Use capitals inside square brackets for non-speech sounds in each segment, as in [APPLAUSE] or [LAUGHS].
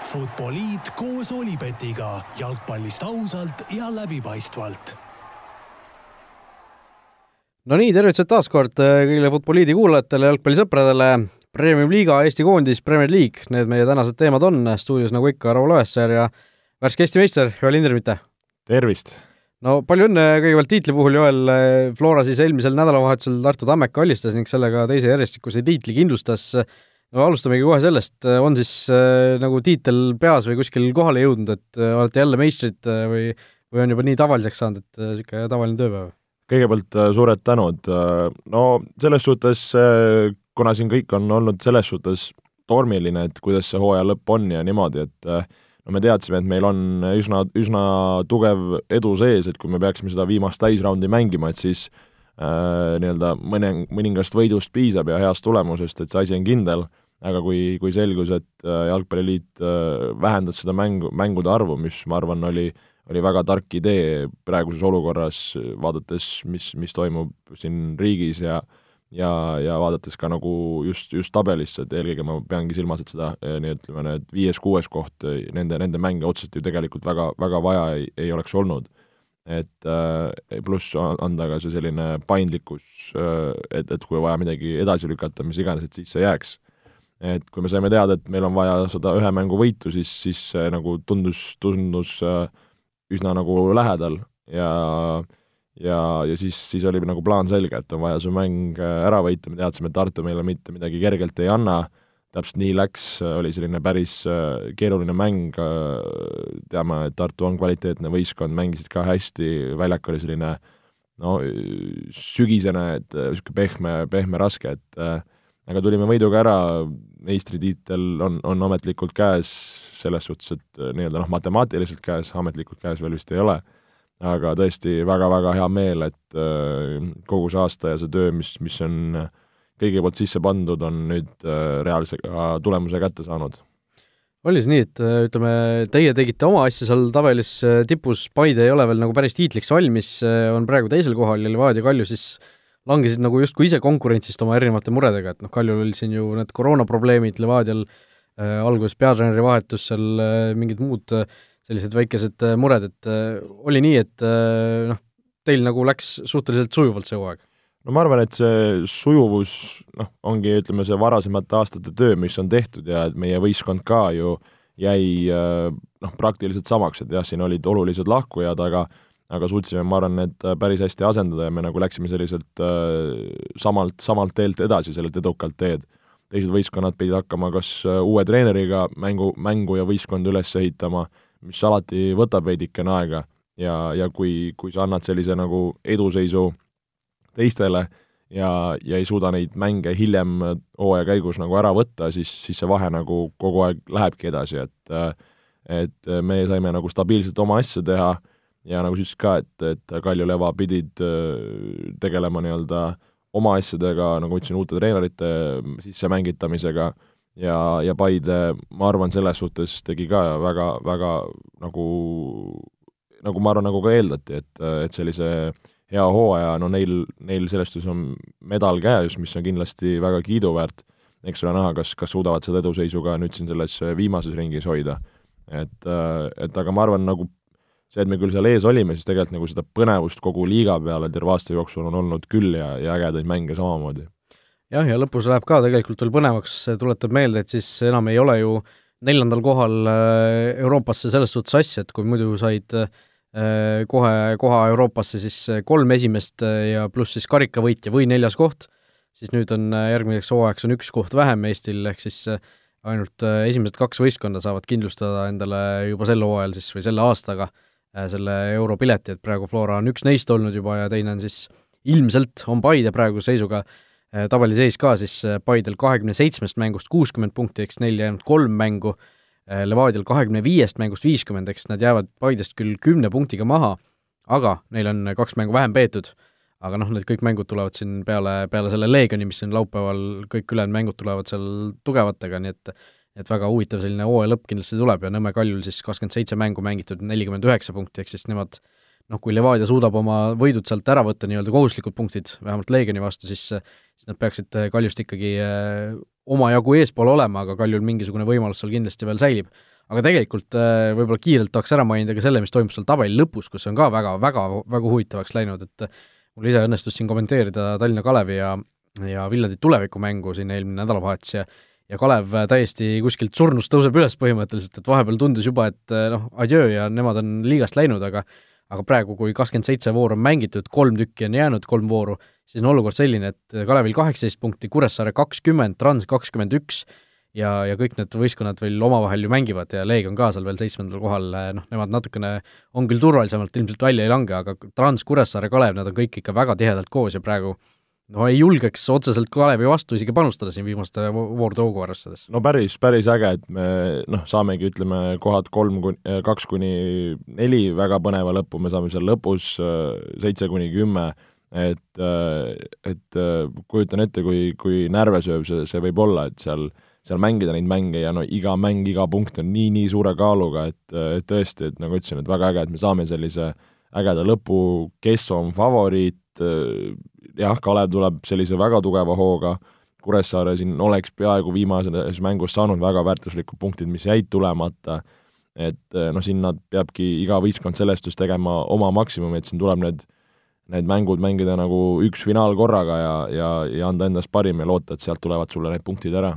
Futboliit koos Olipetiga jalgpallist ausalt ja läbipaistvalt. no nii, tervitused taas kord kõigile Futboliidi kuulajatele, jalgpallisõpradele. Premium-liiga, Eesti koondis, Premier League, need meie tänased teemad on. stuudios nagu ikka, Raul Oessar ja värske Eesti meister Joel Hindermitte. tervist! no palju õnne kõigepealt tiitli puhul, Joel. Flora siis eelmisel nädalavahetusel Tartu Tammeka alistas ning sellega teise järjestikuse tiitli kindlustas. No alustamegi kohe sellest, on siis äh, nagu tiitel peas või kuskil kohale jõudnud, et äh, olete jälle meistrid äh, või, või on juba nii tavaliseks saanud, et niisugune tavaline tööpäev? kõigepealt suured tänud, no selles suhtes, kuna siin kõik on olnud selles suhtes tormiline, et kuidas see hooaja lõpp on ja niimoodi, et no me teadsime, et meil on üsna, üsna tugev edu sees, et kui me peaksime seda viimast täisraundi mängima, et siis äh, nii-öelda mõne, mõningast võidust piisab ja heast tulemusest, et see asi on kindel, aga kui, kui selgus, et äh, Jalgpalliliit äh, vähendas seda mängu, mängude arvu, mis ma arvan, oli, oli väga tark idee praeguses olukorras, vaadates, mis, mis toimub siin riigis ja äh, ja, ja vaadates ka nagu just, just tabelisse, et eelkõige ma peangi silmas, et seda eh, nii ütleme, need viies-kuues koht, nende, nende mänge otseselt ju tegelikult väga, väga vaja ei, ei oleks olnud. et äh, pluss anda ka see selline paindlikkus, et, et kui vaja midagi edasi lükata, mis iganes, et siis see jääks. Et kui me saime teada, et meil on vaja seda ühe mängu võitu, siis, siis see nagu tundus, tundus üsna nagu lähedal ja äh, ja, ja siis, siis oli nagu plaan selge, et on vaja see mäng äh, ära võita, me teadsime, et Tartu meile mitte midagi kergelt ei anna, täpselt nii läks, oli selline päris äh, keeruline mäng, äh, teame, et Tartu on kvaliteetne võistkond, mängisid ka hästi, väljak oli selline no sügisene, et niisugune pehme, pehme, raske, et äh, aga tulime võiduga ära, meistritiitel on, on ametlikult käes, selles suhtes, et nii-öelda noh, matemaatiliselt käes, ametlikult käes veel vist ei ole aga tõesti väga-väga hea meel, et äh, kogu see aasta ja see töö, mis, mis on kõigi poolt sisse pandud, on nüüd äh, reaalse tulemuse kätte saanud. oli see nii, et ütleme, teie tegite oma asja seal tabelis tipus, Paide ei ole veel nagu päris tiitliks valmis, on praegu teisel kohal ja Levadia Kalju siis langesid nagu justkui ise konkurentsist oma erinevate muredega, et noh, Kaljul oli siin ju need koroonaprobleemid, Levadial äh, alguses peatreeneri vahetus, seal äh, mingid muud äh, sellised väikesed äh, mured, et äh, oli nii, et äh, noh, teil nagu läks suhteliselt sujuvalt see hooaeg? no ma arvan, et see sujuvus noh, ongi ütleme, see varasemate aastate töö, mis on tehtud ja et meie võistkond ka ju jäi noh, praktiliselt samaks, et jah, siin olid olulised lahkujad, aga aga suutsime, ma arvan, need päris hästi asendada ja me nagu läksime selliselt äh, samalt, samalt teelt edasi, sellelt edukalt teed. teised võistkonnad pidid hakkama kas uue treeneriga mängu, mängu ja võistkonda üles ehitama äh,, mis alati võtab veidikene aega ja, ja kui, kui sa annad sellise nagu eduseisu teistele ja, ja ei suuda neid mänge hiljem hooaja käigus nagu ära võtta, siis, siis see vahe nagu kogu aeg lähebki edasi, et et me saime nagu stabiilselt oma asja teha ja nagu sa ütlesid ka, et, et Kalju Leva pidid äh, tegelema nii-öelda oma asjadega, nagu ma ütlesin, uute treenerite sissemängitamisega ja, ja Paide, ma arvan, selles suhtes tegi ka väga, väga nagu, nagu ma arvan, nagu ka eeldati, et, et sellise hea hooaja, no neil, neil selles suhtes on medal käes, mis on kindlasti väga kiiduväärt, eks ole näha, kas, kas suudavad seda eduseisu ka nüüd siin selles viimases ringis hoida. et, et aga ma arvan, nagu see, et me küll seal ees olime, siis tegelikult nagu seda põnevust kogu liiga peale terve aasta jooksul on olnud küll ja, ja ägedaid mänge samamoodi. Jah, ja lõpus läheb ka tegelikult veel põnevaks, tuletab meelde, et siis enam ei ole ju neljandal kohal äh, Euroopasse selles suhtes asja, et kui muidu said äh, kohe koha Euroopasse siis kolm esimest äh, ja pluss siis karikavõitja või neljas koht, siis nüüd on järgmiseks hooajaks on üks koht vähem Eestil, ehk siis ainult esimesed kaks võistkonda saavad kindlustada endale juba sel hooajal siis või selle aastaga selle europileti, et praegu Flora on üks neist olnud juba ja teine on siis ilmselt, on Paide praeguse seisuga äh, Äh, tabeliseis ka siis äh, Paidel kahekümne seitsmest mängust kuuskümmend punkti, eks neil jäänud kolm mängu, äh, Levadial kahekümne viiest mängust viiskümmend, eks nad jäävad Paidest küll kümne punktiga maha, aga neil on kaks mängu vähem peetud, aga noh, need kõik mängud tulevad siin peale, peale selle Leegioni, mis siin laupäeval, kõik ülejäänud mängud tulevad seal tugevatega, nii et et väga huvitav selline hooaja lõpp kindlasti tuleb ja Nõmme Kaljul siis kakskümmend seitse mängu mängitud, nelikümmend üheksa punkti, ehk siis nemad noh, kui Levadia suudab oma võidud sealt ära võtta, nii-öelda kohustuslikud punktid, vähemalt Leegioni vastu, siis siis nad peaksid äh, Kaljust ikkagi äh, omajagu eespool olema, aga Kaljul mingisugune võimalus seal kindlasti veel säilib. aga tegelikult võib-olla kiirelt tahaks ära mainida ka selle, mis toimub seal tabeli lõpus, kus on ka väga, väga, väga huvitavaks läinud, et mul ise õnnestus siin kommenteerida Tallinna Kalevi ja, ja Viljandi tulevikumängu siin eelmine nädalavahetus ja ja Kalev täiesti kuskilt surnust tõuseb üles põhimõtteliselt, et vahepeal tundus juba, et noh, adjöö ja nemad on liigast läinud, aga aga praegu, kui kakskümmend seitse vooru on mängitud, kolm tükki on jäänud, kolm vooru, siis on olukord selline, et Kalevil kaheksateist punkti, Kuressaare kakskümmend, Trans kakskümmend üks ja, ja kõik need võistkonnad veel omavahel ju mängivad ja Leegion ka seal veel seitsmendal kohal, noh, nemad natukene on küll turvalisemalt ilmselt välja ei lange, aga Trans, Kuressaare, Kalev, nad on kõik ikka väga tihedalt koos ja praegu no ei julgeks otseselt Kalevi vastu isegi panustada siin viimaste voorude hoogu arvestades. no päris, päris äge, et me noh, saamegi ütleme, kohad kolm kuni, kaks kuni neli väga põneva lõppu, me saame seal lõpus äh, seitse kuni kümme, et, äh, et äh, kujutan ette, kui, kui närvesööv see, see võib olla, et seal seal mängida neid mänge ja no iga mäng, iga punkt on nii-nii suure kaaluga, et, et tõesti, et nagu ütlesin, et väga äge, et me saame sellise ägeda lõpu, kes on favoriit, jah, Kalev tuleb sellise väga tugeva hooga, Kuressaare siin oleks peaaegu viimases mängus saanud väga väärtuslikud punktid, mis jäid tulemata, et noh, sinna peabki iga võistkond selles suhtes tegema oma maksimumi, et siin tuleb need need mängud mängida nagu üks finaal korraga ja, ja, ja anda endast parim ja loota, et sealt tulevad sulle need punktid ära.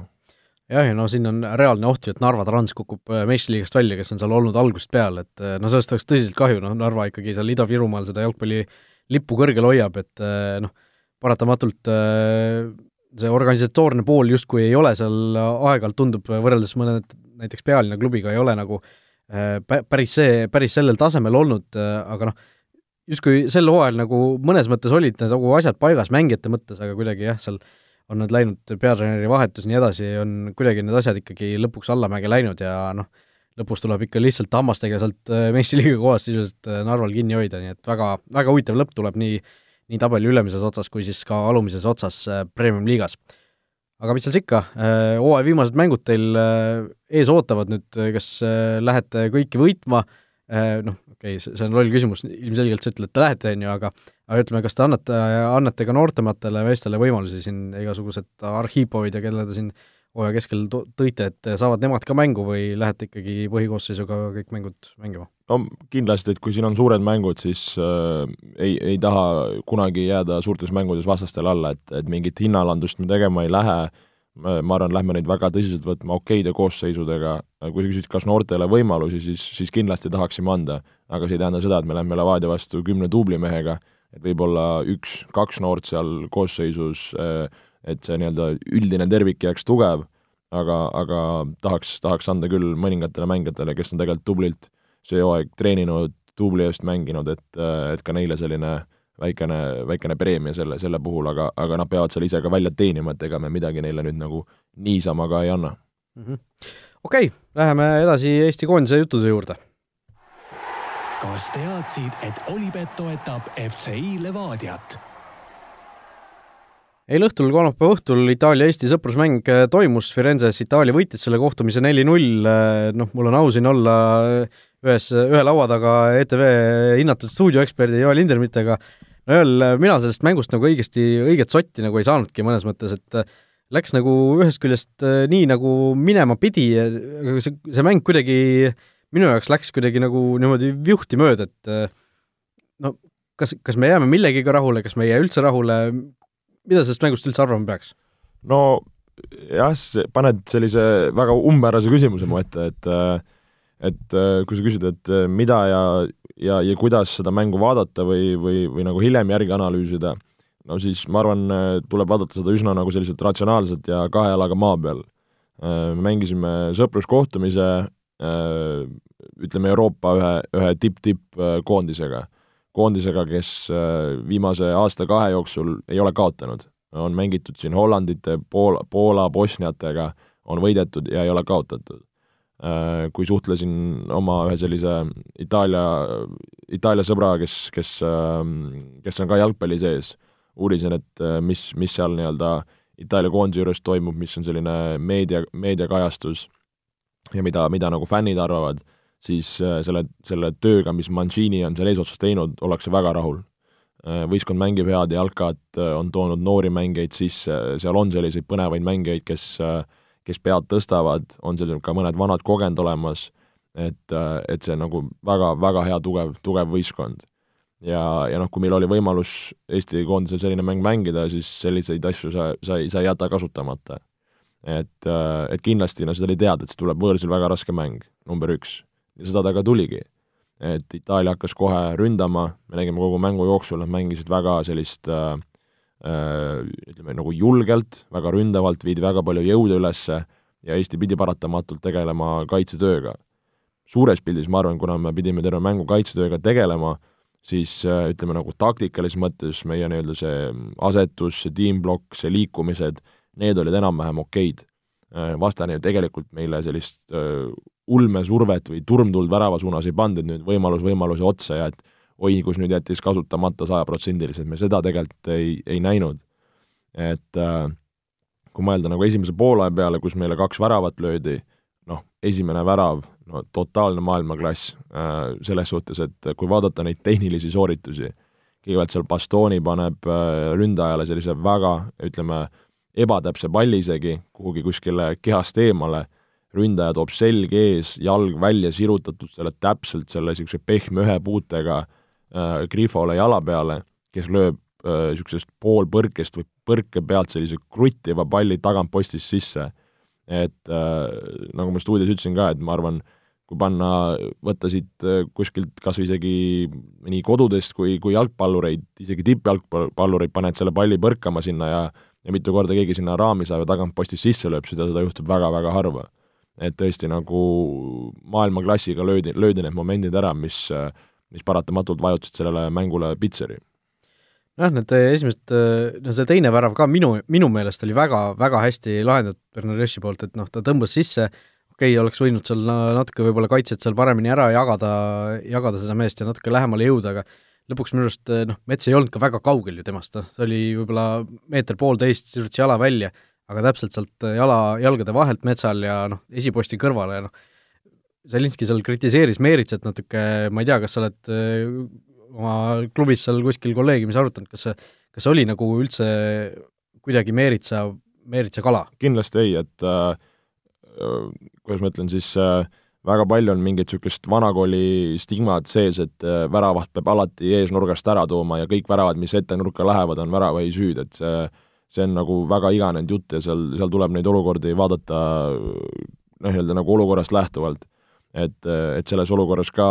Jah, ja no siin on reaalne oht ju, et Narva Trans kukub äh, meistriliigast välja, kes on seal olnud algusest peale, et äh, no sellest oleks tõsiselt kahju, noh, Narva ikkagi seal Ida-Virumaal seda jalgpalli lippu kõrgel hoiab, et äh, noh, paratamatult äh, see organisatoorne pool justkui ei ole seal aeg-ajalt, tundub, võrreldes mõne näiteks pealinna klubiga ei ole nagu äh, päris see, päris sellel tasemel olnud, aga noh, justkui sel hooajal nagu mõnes mõttes olid nagu asjad paigas mängijate mõttes, aga kuidagi jah, seal on nad läinud, peatreeneri vahetus nii edasi, on kuidagi need asjad ikkagi lõpuks allamäge läinud ja noh, lõpus tuleb ikka lihtsalt hammastega sealt meistriliiga kohast sisuliselt Narval kinni hoida, nii et väga, väga huvitav lõpp tuleb nii nii tabeli ülemises otsas kui siis ka alumises otsas äh, Premium-liigas. aga mis seal siis ikka, äh, hooaja viimased mängud teil äh, ees ootavad nüüd, kas lähete kõiki võitma, noh, okei okay,, see on loll küsimus, ilmselgelt sa ütled, et te lähete, on ju, aga aga ütleme, kas te annate, annate ka noortematele meestele võimalusi siin, igasugused Arhipovid ja kelle te siin hooaja keskel tõite, et saavad nemad ka mängu või lähete ikkagi põhikoosseisuga kõik mängud mängima? no kindlasti, et kui siin on suured mängud, siis äh, ei, ei taha kunagi jääda suurtes mängudes vastastele alla, et, et mingit hinnaalandust me tegema ei lähe, ma arvan, lähme neid väga tõsiselt võtma okeide koosseisudega, kui sa küsid, kas noortele võimalusi, siis, siis kindlasti tahaksime anda, aga see ei tähenda seda, et me lähme Levadia vastu kümne duublimehega, et võib-olla üks-kaks noort seal koosseisus äh, et see nii-öelda üldine tervik jääks tugev, aga, aga tahaks, tahaks anda küll mõningatele mängijatele, kes on tegelikult tublilt see hooaeg treeninud, tubli eest mänginud, et, et ka neile selline väikene, väikene preemia selle, selle puhul, aga, aga nad peavad seal ise ka välja teenima, et ega me midagi neile nüüd nagu niisama ka ei anna mm -hmm.. okei okay,, läheme edasi Eesti koondise juttude juurde. kas teadsid, et Olipet toetab FCI Levadiat? Eile õhtul, kolmapäeva õhtul Itaalia-Eesti sõprusmäng äh, toimus. Firenzes, Itaalia võitis selle kohtumise neli-null, äh, noh, mul on au siin olla äh, ühes, ühe laua taga ETV hinnatud stuudioeksperdi Joel Lindermitega, no Joel, mina sellest mängust nagu õigesti, õiget sotti nagu ei saanudki mõnes mõttes, et läks nagu ühest küljest nii, nagu minema pidi, see, see mäng kuidagi minu jaoks läks kuidagi nagu niimoodi viuhti mööda, et no kas, kas me jääme millegiga rahule, kas me ei jää üldse rahule, mida sellest mängust üldse arvama peaks? no jah, paned sellise väga umbmäärase küsimuse mu ette, et et kui sa küsid, et mida ja, ja, ja kuidas seda mängu vaadata või, või, või nagu hiljem järgi analüüsida, no siis ma arvan, tuleb vaadata seda üsna nagu selliselt ratsionaalselt ja kahe jalaga maa peal. me mängisime sõpruskohtumise ütleme, Euroopa ühe, ühe tipp-tipp koondisega kes äh, viimase aasta-kahe jooksul ei ole kaotanud. on mängitud siin Hollandite, Poola, Poola, Bosniatega, on võidetud ja ei ole kaotatud. Äh, kui suhtlesin oma ühe sellise Itaalia, Itaalia sõbra, kes, kes, ähm, kes on ka jalgpalli sees, uurisin, et äh, mis, mis seal nii-öelda Itaalia koondise juures toimub, mis on selline meedia, meediakajastus ja mida, mida nagu fännid arvavad siis äh, selle, selle tööga, mis Mancini on seal eesotsas teinud, ollakse väga rahul. Äh, võistkond mängib head jalkat, äh, on toonud noori mängijaid sisse, seal on selliseid põnevaid mängijaid, kes kes pead tõstavad, on seal ka mõned vanad kogenud olemas, et, et see nagu väga, väga hea tugev, tugev võistkond. ja, ja noh, kui meil oli võimalus Eesti koondisel selline mäng mängida, siis selliseid asju sa, sa ei, sa ei jäta kasutamata. et, et kindlasti, no seda oli teada, et see tuleb võõrsil väga raske mäng, number üks. Seda ta ka tuligi. et Itaalia hakkas kohe ründama, me nägime kogu mängu jooksul, nad mängisid väga sellist äh, äh ütleme nagu julgelt, väga ründavalt, viidi väga palju jõudu ülesse ja Eesti pidi paratamatult tegelema kaitsetööga. suures pildis ma arvan, kuna me pidime terve mängu kaitsetööga tegelema, siis äh, ütleme nagu taktikalises mõttes meie nii-öelda see asetus, see tiimplokk, see liikumised, need olid enam-vähem okeid. Äh, vastane tegelikult meile sellist ulmesurvet või turmtuld värava suunas ei pannud, et nüüd võimalus võimaluse otsa ja et oi, kus nüüd jättis kasutamata sajaprotsendiliselt, me seda tegelikult ei, ei näinud. et äh, kui mõelda nagu esimese poolaja peale, kus meile kaks väravat löödi, noh, esimene värav, no totaalne maailmaklass äh, selles suhtes, et kui vaadata neid tehnilisi sooritusi, kõigepealt seal Bastoni paneb äh, ründajale sellise väga, ütleme, ebatäpse palli isegi kuhugi kuskile kehast eemale, ründaja toob selg ees, jalg välja sirutatud selle täpselt selle niisuguse pehme ühe puutega äh, Grifole jala peale, kes lööb niisugusest äh, poolpõrkest või põrke pealt sellise kruttiva palli tagantpostist sisse. et äh, nagu ma stuudios ütlesin ka, et ma arvan, kui panna, võtta siit äh, kuskilt kas või isegi nii kodudest kui, kui jalgpallureid, isegi tippjalgpallureid, paned selle palli põrkama sinna ja ja mitu korda keegi sinna raami saab ja tagantpostist sisse lööb, seda, seda juhtub väga-väga harva. Et tõesti nagu maailmaklassiga löödi, löödi need momendid ära, mis, mis paratamatult vajutasid sellele mängule pitseri. Jah, need esimesed, no see teine värav ka minu, minu meelest oli väga, väga hästi lahendatud Bernardeschi poolt, et noh, ta tõmbas sisse, okei okay,, oleks võinud seal natuke võib-olla kaitset seal paremini ära jagada, jagada seda meest ja natuke lähemale jõuda, aga lõpuks minu arust noh, Mets ei olnud ka väga kaugel ju temast, noh, see oli võib-olla meeter-poolteist, sirutas jala välja, aga täpselt sealt jala, jalgade vahelt Metsal ja noh, esiposti kõrvale ja noh, Zelinski seal kritiseeris Meeritsat natuke, ma ei tea, kas sa oled oma klubis seal kuskil kolleegiumis arutanud, kas see, kas see oli nagu üldse kuidagi Meeritsa, Meeritsa kala? kindlasti ei, et äh, kuidas ma ütlen siis äh,, väga palju on mingit niisugust vanakooli stigmat sees, et äh, väravat peab alati eesnurgast ära tooma ja kõik väravad, mis ette nurka lähevad, on värava ei süüd, et see see on nagu väga iganenud jutt ja seal, seal tuleb neid olukordi vaadata noh, nii-öelda nagu olukorrast lähtuvalt et, et selles olukorras ka,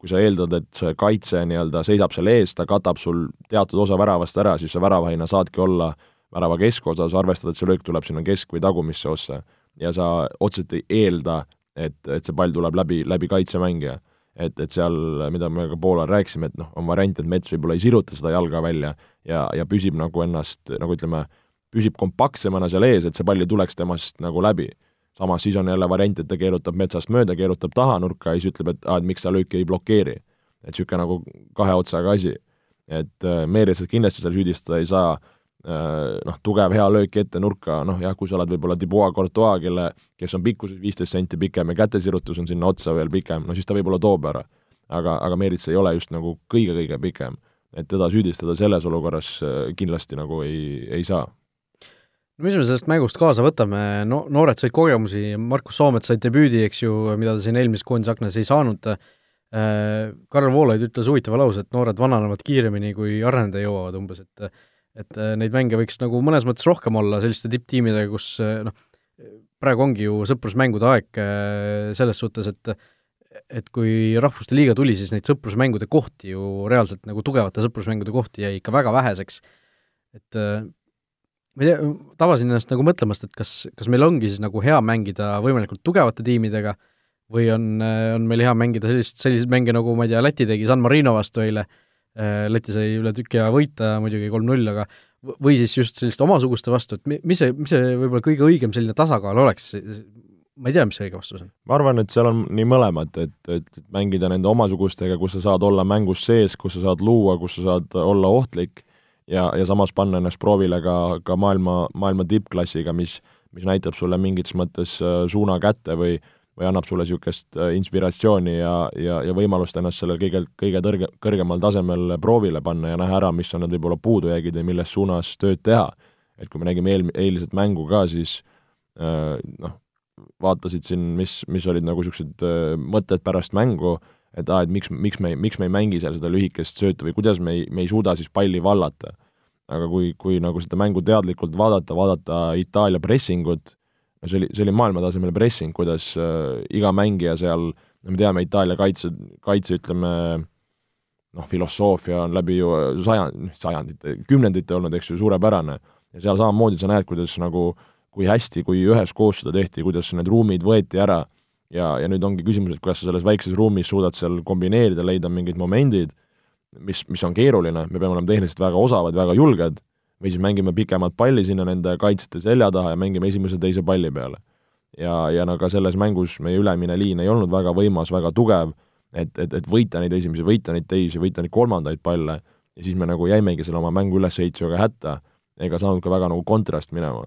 kui sa eeldad, et see kaitse nii-öelda seisab seal ees, ta katab sul teatud osa väravast ära, siis sa väravahina saadki olla värava keskosas, arvestada, et see löök tuleb sinna kesk- või tagumisse ossa. ja sa otseselt ei eelda, et, et see pall tuleb läbi, läbi kaitsemängija. Et, et seal, mida me ka Poolal rääkisime, et noh, on variant, et Mets võib-olla ei siruta seda jalga välja ja, ja püsib nagu ennast, nagu ütleme, püsib kompaktsemana seal ees, et see pall ei tuleks temast nagu läbi samas siis on jälle variant, et ta keerutab metsast mööda, keerutab tahanurka ja siis ütleb, et aa, et miks ta lööki ei blokeeri. et niisugune nagu kahe otsaga asi. et äh, Meerisat kindlasti seal süüdistada ei saa noh, tugev hea löök ette nurka, noh jah, kui sa oled võib-olla Dubois Courtois, kelle, kes on pikkuses viisteist senti pikem ja kätesirutus on sinna otsa veel pikem, no siis ta võib-olla toob ära. aga, aga Meerits ei ole just nagu kõige-kõige pikem. et teda süüdistada selles olukorras äh, kindlasti nagu ei, ei saa no mis me sellest mängust kaasa võtame, no noored said kogemusi, Markus Soomet sai debüüdi, eks ju, mida ta siin eelmises koondisaknas ei saanud, äh, Karl Voolaid ütles huvitava lause, et noored vananevad kiiremini, kui areneda jõuavad umbes, et et äh, neid mänge võiks nagu mõnes mõttes rohkem olla selliste tipptiimidega, kus äh, noh, praegu ongi ju sõprusmängude aeg selles suhtes, et et kui Rahvuste Liiga tuli, siis neid sõprusmängude kohti ju reaalselt nagu tugevate sõprusmängude kohti jäi ikka väga väheseks, et ma ei tea, tabasin ennast nagu mõtlemast, et kas, kas meil ongi siis nagu hea mängida võimalikult tugevate tiimidega või on, on meil hea mängida sellist, selliseid mänge, nagu ma ei tea, Läti tegi San Marino vastu eile, Läti sai üle tüki aja võita muidugi kolm-null, aga või siis just selliste omasuguste vastu, et mis see, mis see võib-olla kõige õigem selline tasakaal oleks, ma ei tea, mis see õige vastus on. ma arvan, et seal on nii mõlemat, et, et mängida nende omasugustega, kus sa saad olla mängus sees, kus sa saad luua, kus sa saad olla ohtlik ja, ja samas panna ennast proovile ka, ka maailma, maailma tippklassiga, mis, mis näitab sulle mingis mõttes äh, suuna kätte või või annab sulle niisugust äh, inspiratsiooni ja, ja, ja võimalust ennast sellel kõige, kõige tõrge, kõrgemal tasemel proovile panna ja näha ära, mis on need võib-olla puudujäägid või milles suunas tööd teha. et kui me nägime eel, eilset mängu ka, siis äh, noh, vaatasid siin, mis, mis olid nagu niisugused mõtted pärast mängu, et aa, et miks, miks me, miks me ei mängi seal seda lühikest söötu või kuidas me ei, me ei suuda siis palli vallata. aga kui, kui nagu seda mängu teadlikult vaadata, vaadata Itaalia pressingut, see oli, see oli maailmatasemel pressing, kuidas äh, iga mängija seal, no me teame, Itaalia kaitse, kaitse ütleme, noh, filosoofia on läbi ju sajand, sajandite, kümnendite olnud, eks ju, suurepärane. ja seal samamoodi sa näed, kuidas nagu, kui hästi, kui üheskoos seda tehti, kuidas need ruumid võeti ära ja, ja nüüd ongi küsimus, et kuidas sa selles väikses ruumis suudad seal kombineerida, leida mingid momendid, mis, mis on keeruline, me peame olema tehniliselt väga osavad, väga julged, või siis mängime pikemat palli sinna nende kaitsjate selja taha ja mängime esimese-teise palli peale. ja, ja no ka selles mängus meie ülemine liin ei olnud väga võimas, väga tugev, et, et, et võita neid esimesi, võita neid teisi, võita neid kolmandaid palle, ja siis me nagu jäimegi selle oma mängu ülesehitusega hätta, ega saanud ka väga nagu kontrast minema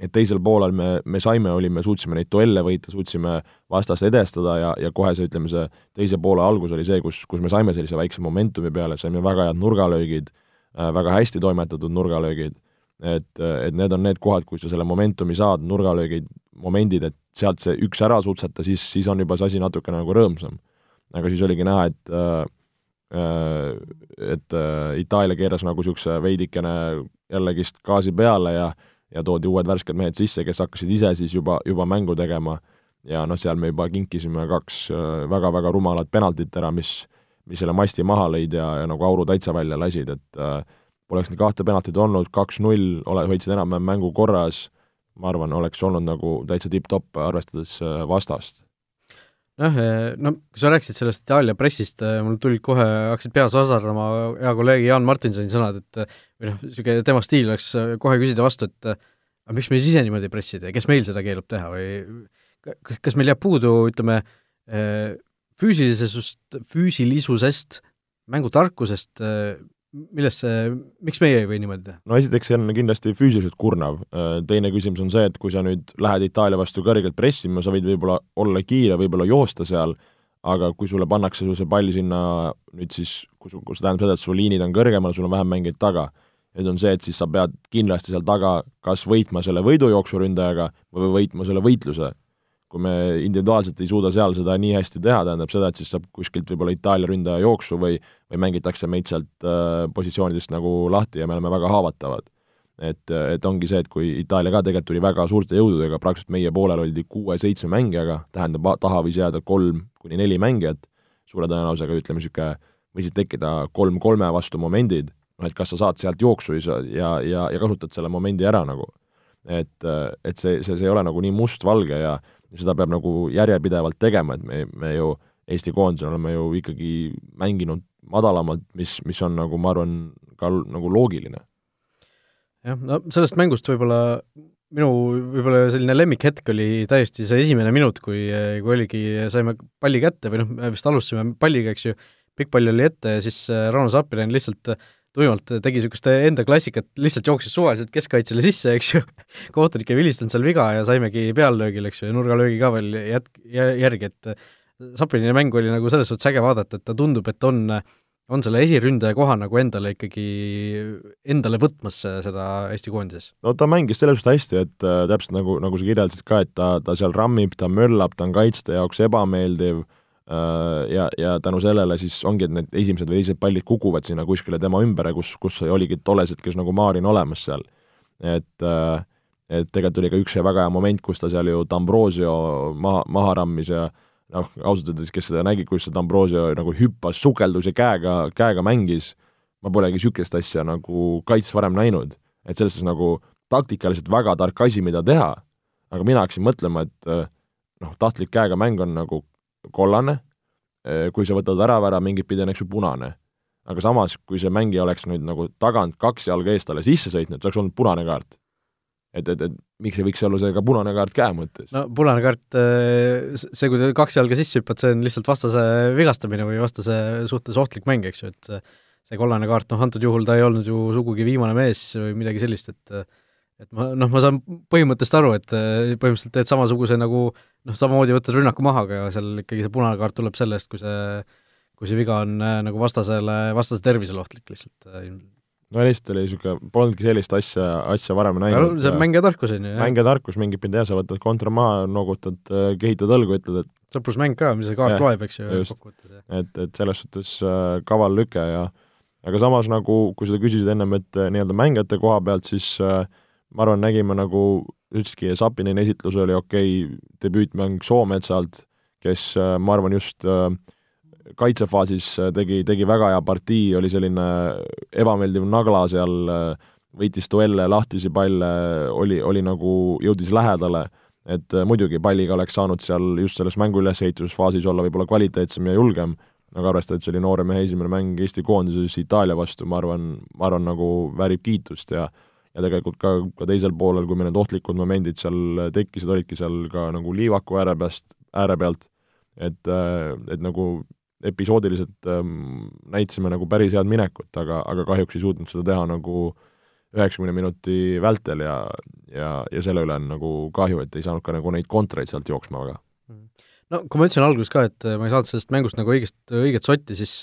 et teisel poolel me, me saime, olime, suutsime neid duelle võita, suutsime vastast edestada ja, ja kohe see, ütleme, see teise poole algus oli see, kus, kus me saime sellise väikse momentumi peale, saime väga head nurgalöögid väga hästi toimetatud nurgalöögid, et, et need on need kohad, kui sa selle momentumi saad, nurgalöögid, momendid, et sealt see üks ära sutsata, siis, siis on juba see asi natukene nagu rõõmsam. aga siis oligi näha, et äh, äh et äh, Itaalia keeras nagu niisuguse veidikene jällegist gaasi peale ja ja toodi uued värsked mehed sisse, kes hakkasid ise siis juba, juba mängu tegema ja noh, seal me juba kinkisime kaks väga-väga äh, rumalat penaltit ära, mis, mis selle masti maha lõid ja, ja nagu auru täitsa välja lasid, et äh, poleks neid kahte penaltit olnud, kaks-null, ole, hoidsid enam-vähem mängu korras, ma arvan, oleks olnud nagu täitsa tipp-topp, arvestades äh, vastast. Jah, no kui sa rääkisid sellest Itaalia pressist, äh, mul tulid kohe, hakkasid peas vasardama hea kolleegi Jaan Martinsoni sõnad, et või noh, niisugune tema stiil oleks kohe küsida vastu, et aga miks me siis ise niimoodi pressida ja kes meil seda keelab teha või kas meil jääb puudu, ütleme, äh, füüsilisest, füüsilisusest, mängutarkusest, äh, millest see, miks meie ei või niimoodi teha? no esiteks see on kindlasti füüsiliselt kurnav, teine küsimus on see, et kui sa nüüd lähed Itaalia vastu kõrgelt pressima, sa võid võib-olla olla kiire, võib-olla joosta seal, aga kui sulle pannakse see pall sinna nüüd siis, kui su, see tähendab seda, et su liinid on kõrgemal, sul on vähem mängijaid taga, nüüd on see, et siis sa pead kindlasti seal taga kas võitma selle võidujooksu ründajaga või võitma selle võitluse kui me individuaalselt ei suuda seal seda nii hästi teha, tähendab seda, et siis saab kuskilt võib-olla Itaalia ründaja jooksu või, või mängitakse meid sealt äh, positsioonidest nagu lahti ja me oleme väga haavatavad. et, et ongi see, et kui Itaalia ka tegelikult tuli väga suurte jõududega, praktiliselt meie poolel oldi kuue-seitsme mängijaga, tähendab, taha võis jääda kolm kuni neli mängijat, suure tõenäosusega ütleme, niisugune võisid tekkida kolm kolme vastu momendid, noh et kas sa saad sealt jooksu ja, ja, ja, ja kasutad selle momendi ära nagu. et, et see, see, see ei ole nagu nii mustvalge ja seda peab nagu järjepidevalt tegema, et me, me ju Eesti koondisena oleme ju ikkagi mänginud madalamalt, mis, mis on nagu ma arvan, ka nagu loogiline. jah, no sellest mängust võib-olla minu võib-olla selline lemmikhetk oli täiesti see esimene minut, kui, kui oligi, saime palli kätte või noh, me vist alustasime palliga, eks ju, pikk pall oli ette ja siis Rauno Sapinen lihtsalt tuimalt tegi niisugust enda klassikat, lihtsalt jooksis suvaliselt keskkaitsele sisse, eks ju, [LAUGHS] kohtunik ei vilistanud seal viga ja saimegi peallöögil, eks ju, ja nurgalöögi ka veel jät-, järgi, et Saprini mäng oli nagu selles suhtes äge vaadata, et ta tundub, et on, on selle esiründaja koha nagu endale ikkagi, endale võtmas seda Eesti koondises. no ta mängis selles suhtes hästi, et äh, täpselt nagu, nagu sa kirjeldasid ka, et ta, ta seal rammib, ta möllab, ta on kaitste jaoks ebameeldiv äh,, Äh, ja, ja tänu sellele siis ongi, et need esimesed või teised pallid kukuvad sinna kuskile tema ümber, kus, kus oligi tolles hetkes nagu Maarin olemas seal. et, äh, et tegelikult oli ka üks väga hea moment, kus ta seal ju D'Ambrosio maha, maha rammis ja noh, ausalt öeldes, kes seda nägi, kus see D'Ambrosio nagu hüppas, sukeldus ja käega, käega mängis, ma polegi niisugust asja nagu kaitses varem näinud. et selles suhtes nagu taktikaliselt väga tark asi, mida teha, aga mina hakkasin mõtlema, et äh, noh, tahtlik käega mäng on nagu kollane, eh, kui sa võtad värava ära, mingit pidi on eks ju punane. aga samas, kui see mängija oleks nüüd nagu tagant kaks jalga eest talle sisse sõitnud, see oleks olnud punane kaart. et, et, et miks ei võiks olla see ka punane kaart käe mõttes? no punane kaart, eh, see, kui sa kaks jalga sisse hüppad, see on lihtsalt vastase vigastamine või vastase suhtes ohtlik mäng, eks ju, et see kollane kaart, noh antud juhul ta ei olnud ju sugugi viimane mees või midagi sellist, et et ma noh, ma saan põhimõttest aru, et põhimõtteliselt teed samasuguse nagu noh, samamoodi võtad rünnaku maha, aga seal ikkagi see punane kaart tuleb selle eest, kui see, kui see viga on äh, nagu vastasele, vastase tervisele ohtlik lihtsalt äh, no lihtsalt oli niisugune, polnudki sellist asja, asja varem näinud. see on mängija tarkus, on ju. mängija tarkus mingit pidi jah, sa võtad kontra maha, noogutad, kehitad õlgu, ütled, et sõprusmäng ka, mis see kaart loeb, eks ju, kokkuvõttes. et, et selles suhtes äh, kaval lüke ja aga samas nagu, kui sa küsisid ennem, et äh, nii-öelda mängijate koha pealt, siis äh, ma arvan, nägime nagu, ütlesidki, Sapinini esitlus oli okei okay,, debüütmäng Soometsalt, kes äh, ma arvan, just äh, kaitsefaasis äh, tegi, tegi väga hea partii, oli selline ebameeldiv nagla seal, äh, võitis duelle, lahtisi palle, oli, oli nagu, jõudis lähedale, et äh, muidugi palliga oleks saanud seal just selles mängu ülesehitusfaasis olla võib-olla kvaliteetsem ja julgem, aga arvestades, see oli noore mehe esimene mäng Eesti koondises Itaalia vastu, ma arvan, ma arvan, nagu väärib kiitust ja ja tegelikult ka, ka teisel poolel, kui meil need ohtlikud momendid seal tekkisid, olidki seal ka nagu liivaku ääre peast, ääre pealt, et, et nagu episoodiliselt ähm, näitasime nagu päris head minekut, aga, aga kahjuks ei suutnud seda teha nagu üheksakümne minuti vältel ja, ja, ja selle üle on nagu kahju, et ei saanud ka nagu neid kontreid sealt jooksma väga. no kui ma ütlesin alguses ka, et ma ei saanud sellest mängust nagu õigest, õiget sotti, siis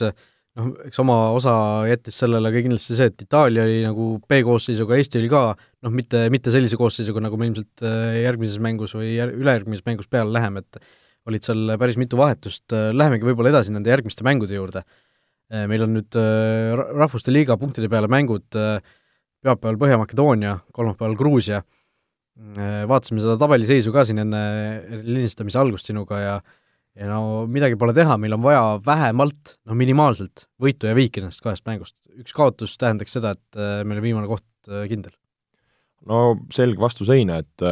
noh, eks oma osa jättis sellele ka kindlasti see, et Itaalia oli nagu B-koosseisuga, Eesti oli ka noh, mitte, mitte sellise koosseisuga, nagu me ilmselt äh, järgmises mängus või jär-, ülejärgmises mängus peale läheme, et olid seal päris mitu vahetust, lähemegi võib-olla edasi nende järgmiste mängude juurde. meil on nüüd äh, Rahvuste Liiga punktide peale mängud äh, pühapäeval Põhja-Makedoonia, kolmapäeval Gruusia, äh, vaatasime seda tabeliseisu ka siin enne lindistamise algust sinuga ja ja no midagi pole teha, meil on vaja vähemalt, no minimaalselt, võitu ja viiki nendest kahest mängust. üks kaotus tähendaks seda, et meil on viimane koht kindel. no selge vastus Heine, et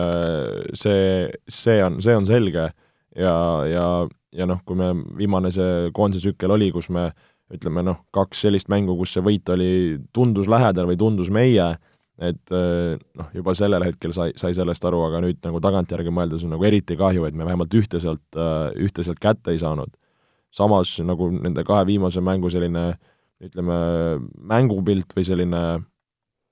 see, see on, see on selge ja, ja, ja noh, kui me, viimane see koondise tsükkel oli, kus me ütleme noh, kaks sellist mängu, kus see võit oli, tundus lähedal või tundus meie, et eh, noh, juba sellel hetkel sai, sai sellest aru, aga nüüd nagu tagantjärgi mõeldes on nagu eriti kahju, et me vähemalt ühte sealt, eh, ühte sealt kätte ei saanud. samas nagu nende kahe viimase mängu selline ütleme, mängupilt või selline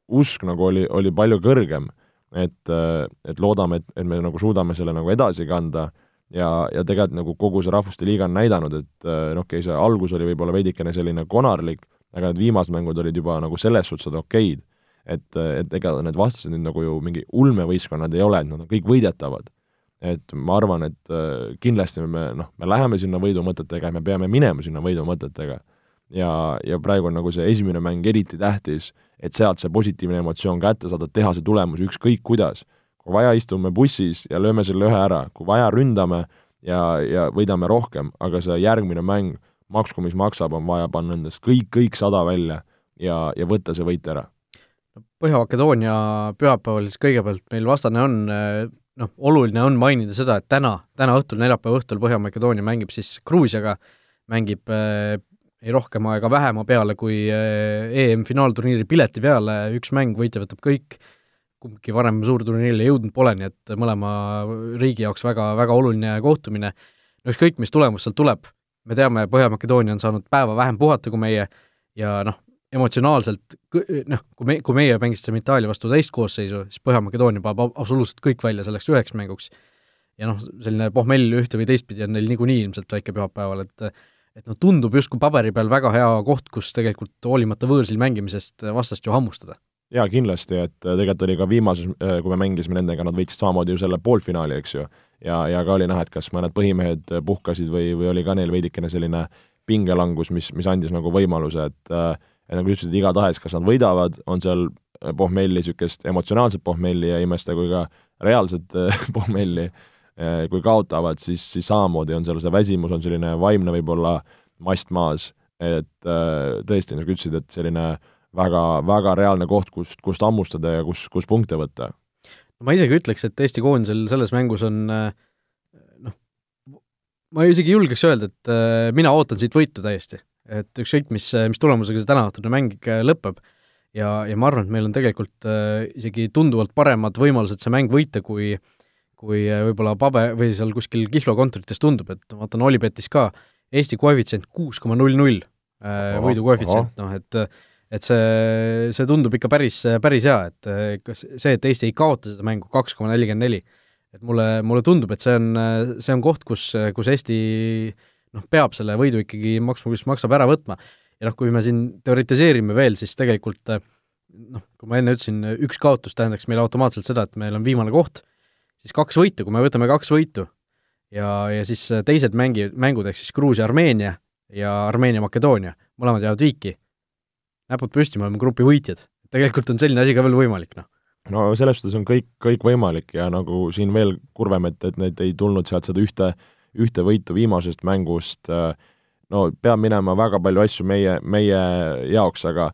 usk nagu oli, oli palju kõrgem. et, eh, et loodame, et, et me nagu suudame selle nagu edasi kanda ja, ja tegelikult nagu kogu see Rahvuste Liiga on näidanud, et äh, noh, okei okay,, see algus oli võib-olla veidikene selline konarlik, aga need viimased mängud olid juba nagu selles suhtes okeid, et, et ega need vastased nüüd nagu ju mingi ulmevõistkonnad ei ole, et nad on kõik võidetavad. et ma arvan, et äh, kindlasti me noh, me läheme sinna võidumõtetega ja me peame minema sinna võidumõtetega. ja, ja praegu on nagu see esimene mäng eriti tähtis, et sealt see positiivne emotsioon kätte saada, teha see tulemus ükskõik kuidas kui vaja, istume bussis ja lööme selle ühe ära, kui vaja, ründame ja, ja võidame rohkem, aga see järgmine mäng, maksku mis maksab, on vaja panna endast kõik, kõik sada välja ja, ja võtta see võit ära. Põhja-Makedoonia pühapäeval siis kõigepealt meil vastane on noh, oluline on mainida seda, et täna, täna õhtul, neljapäeva õhtul Põhja-Makedoonia mängib siis Gruusiaga, mängib äh, ei rohkema ega vähema peale kui äh, EM-finaalturniiri pileti peale, üks mäng, võitja võtab kõik kumbki varem suurturniirile jõudnud pole, nii et mõlema riigi jaoks väga, väga oluline kohtumine. no ükskõik, mis tulemus sealt tuleb, me teame, Põhja-Makedoonia on saanud päeva vähem puhata kui meie ja noh, emotsionaalselt noh, kui me, kui meie mängisime Itaalia vastu teist koosseisu, siis Põhja-Makedoonia paneb absoluutselt kõik välja selleks üheks mänguks. ja noh, selline pohmell ühte või teistpidi on neil niikuinii ilmselt väike pühapäeval, et et noh, tundub justkui paberi peal väga hea koht, kus tegelikult hoolimata võõrsil mängimisest vastast ju hammustada jaa, kindlasti, et äh, tegelikult oli ka viimases, äh, kui me mängisime nendega, nad võitsid samamoodi ju selle poolfinaali, eks ju, ja, ja ka oli näha, et kas mõned põhimehed äh, puhkasid või, või oli ka neil veidikene selline pingelangus, mis, mis andis nagu võimaluse, et et nagu ütlesid, igatahes, kas nad võidavad, on seal pohmelli, niisugust emotsionaalset pohmelli ja imesta, kui ka reaalset [LAUGHS] pohmelli, kui kaotavad, siis, siis samamoodi on seal see väsimus, on selline vaimne võib-olla mast maas, et tõesti, nagu ütlesid, et selline äh, väga, väga reaalne koht, kust, kust hammustada ja kus, kus punkte võtta. ma isegi ütleks, et Eesti koondisel selles mängus on noh, ma isegi julgeks öelda, et äh, mina ootan siit võitu täiesti. Et ükskõik, mis, mis tulemusega see tänaõhtune mäng lõpeb, ja, ja ma arvan, et meil on tegelikult äh, isegi tunduvalt paremad võimalused see mäng võita, kui kui äh, võib-olla pabe- või seal kuskil Kihlo kontorites tundub, et ma vaatan Olipetis ka, Eesti koefitsient kuus koma null null, võidu koefitsient, noh et et see, see tundub ikka päris, päris hea, et kas see, et Eesti ei kaota seda mängu kaks koma nelikümmend neli, et mulle, mulle tundub, et see on, see on koht, kus, kus Eesti noh, peab selle võidu ikkagi maksma, mis maksab ära võtma. ja noh, kui me siin teoritiseerime veel, siis tegelikult noh, kui ma enne ütlesin, üks kaotus tähendaks meile automaatselt seda, et meil on viimane koht, siis kaks võitu, kui me võtame kaks võitu ja, ja siis teised mängi, mängud, ehk siis Gruusia, Armeenia ja Armeenia, Makedoonia, mõlemad jäävad viiki, näpud püsti, me oleme grupi võitjad. tegelikult on selline asi ka veel võimalik, noh no selles suhtes on kõik, kõik võimalik ja nagu siin veel kurvem, et, et need ei tulnud sealt seda ühte, ühte võitu viimasest mängust, no peab minema väga palju asju meie, meie jaoks, aga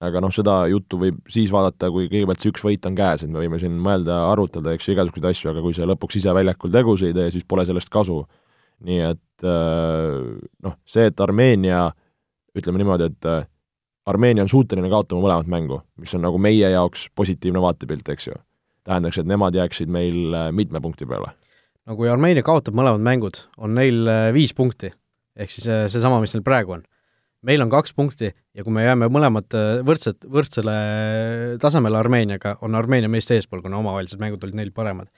aga noh, seda juttu võib siis vaadata, kui kõigepealt see üks võit on käes, et me võime siin mõelda, arutada, eks ju, igasuguseid asju, aga kui sa lõpuks ise väljakul tegusid ei tee, siis pole sellest kasu. nii et noh, see, et Armeenia, ütleme niimoodi, et Armeenia on suuteline kaotama mõlemat mängu, mis on nagu meie jaoks positiivne vaatepilt, eks ju. tähendaks, et nemad jääksid meil äh, mitme punkti peale. No kui Armeenia kaotab mõlemad mängud, on neil äh, viis punkti, ehk siis äh, seesama, mis neil praegu on. meil on kaks punkti ja kui me jääme mõlemad võrdsed, võrdsele tasemele Armeeniaga, on Armeenia meist eespool, kuna omavahelised mängud olid neil paremad.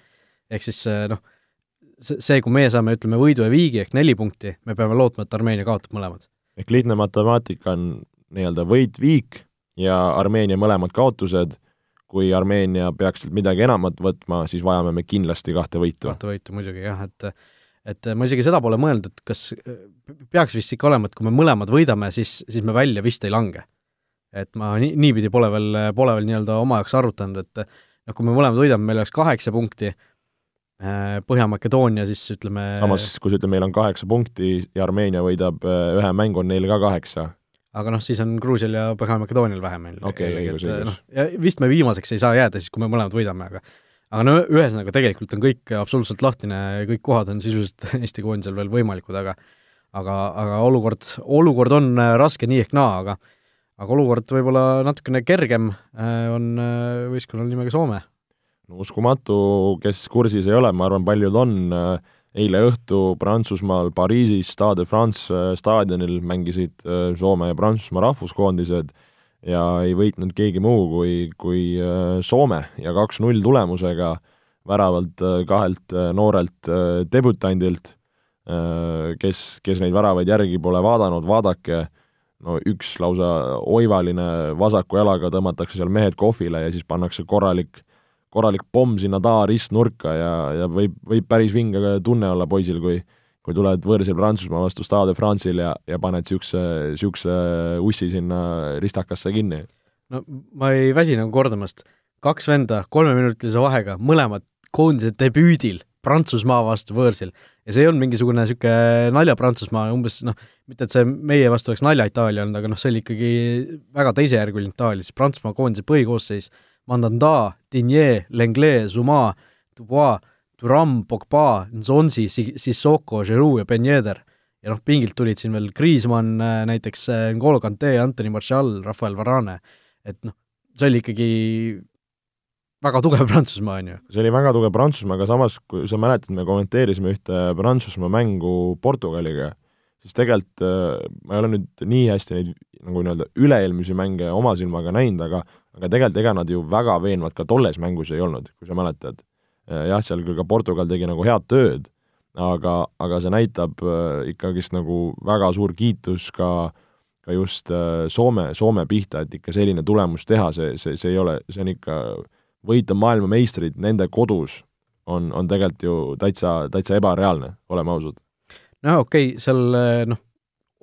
ehk siis noh, see, kui meie saame, ütleme, võidu ja viigi ehk neli punkti, me peame lootma, et Armeenia kaotab mõlemad. ehk lihtne matemaatika on nii-öelda võit-viik ja Armeenia mõlemad kaotused, kui Armeenia peaks sealt midagi enamat võtma, siis vajame me kindlasti kahte võitu. kahte võitu muidugi jah, et et ma isegi seda pole mõelnud, et kas peaks vist ikka olema, et kui me mõlemad võidame, siis, siis me välja vist ei lange. et ma nii, niipidi pole veel, pole veel nii-öelda oma jaoks arutanud, et noh, kui me mõlemad võidame, meil oleks kaheksa punkti, äh, Põhja-Makedoonia siis ütleme samas, kui sa ütled, meil on kaheksa punkti ja Armeenia võidab äh, ühe mängu, on neil ka kaheksa, aga noh, siis on Gruusial ja Põhja-Makedoonial vähem meil. õigus. noh, ja vist me viimaseks ei saa jääda siis, kui me mõlemad võidame, aga aga no ühesõnaga, tegelikult on kõik absoluutselt lahtine, kõik kohad on sisuliselt [LAUGHS] Eesti koondisel veel võimalikud, aga aga, aga olukord, olukord on äh, raske nii ehk naa, aga aga olukord võib-olla natukene kergem äh, on äh, võistkonnal nimega Soome. no uskumatu, kes kursis ei ole, ma arvan, paljud on äh, eile õhtu Prantsusmaal Pariisis Stade France äh, staadionil mängisid äh, Soome ja Prantsusmaa rahvuskoondised ja ei võitnud keegi muu kui, kui äh, Soome ja kaks-null tulemusega väravalt kahelt noorelt debütandilt, kes, kes neid väravaid järgi pole vaadanud, vaadake, no üks lausa oivaline vasaku jalaga tõmmatakse seal mehed kohvile ja siis pannakse korralik korralik pomm sinna taha ristnurka ja, ja võib, võib päris vinge tunne olla poisil, kui kui tuled võõrsil Prantsusmaa vastu Stade France'il ja, ja paned niisuguse, niisuguse ussi sinna ristakasse kinni. no ma ei väsi nagu kordamast, kaks venda kolmeminutilise vahega, mõlemad koondise debüüdil Prantsusmaa vastu võõrsil ja see ei olnud mingisugune niisugune nalja Prantsusmaa, umbes noh, mitte et see meie vastu oleks nalja Itaalia olnud, aga noh, see oli ikkagi väga teisejärguline Itaalia, siis Prantsusmaa koondise põhikoosseis Mandanda, Digné, Lenglet, Zuma, Dubois, Turam, Pogba, Nzonzi, Sissoko, Giroud ja Ben Yedder. ja noh, pingilt tulid siin veel Kriismann äh, näiteks, äh, N'Golo Kante, Anthony Martial, Rafael Varane, et noh, see oli ikkagi väga tugev [LAUGHS] Prantsusmaa, on ju. see oli väga tugev Prantsusmaa, aga samas, kui sa mäletad, me kommenteerisime ühte Prantsusmaa mängu Portugaliga, siis tegelikult äh, ma ei ole nüüd nii hästi neid nagu nii-öelda üle-eelmisi mänge oma silmaga näinud, aga aga tegelikult ega nad ju väga veenvad ka tolles mängus ei olnud, kui sa mäletad. Äh, jah, seal küll ka Portugal tegi nagu head tööd, aga, aga see näitab äh, ikkagist nagu väga suur kiitus ka ka just äh, Soome, Soome pihta, et ikka selline tulemus teha, see, see, see ei ole, see on ikka, võita maailmameistrid nende kodus on, on tegelikult ju täitsa, täitsa ebareaalne, oleme ausad. no okei okay,, seal noh,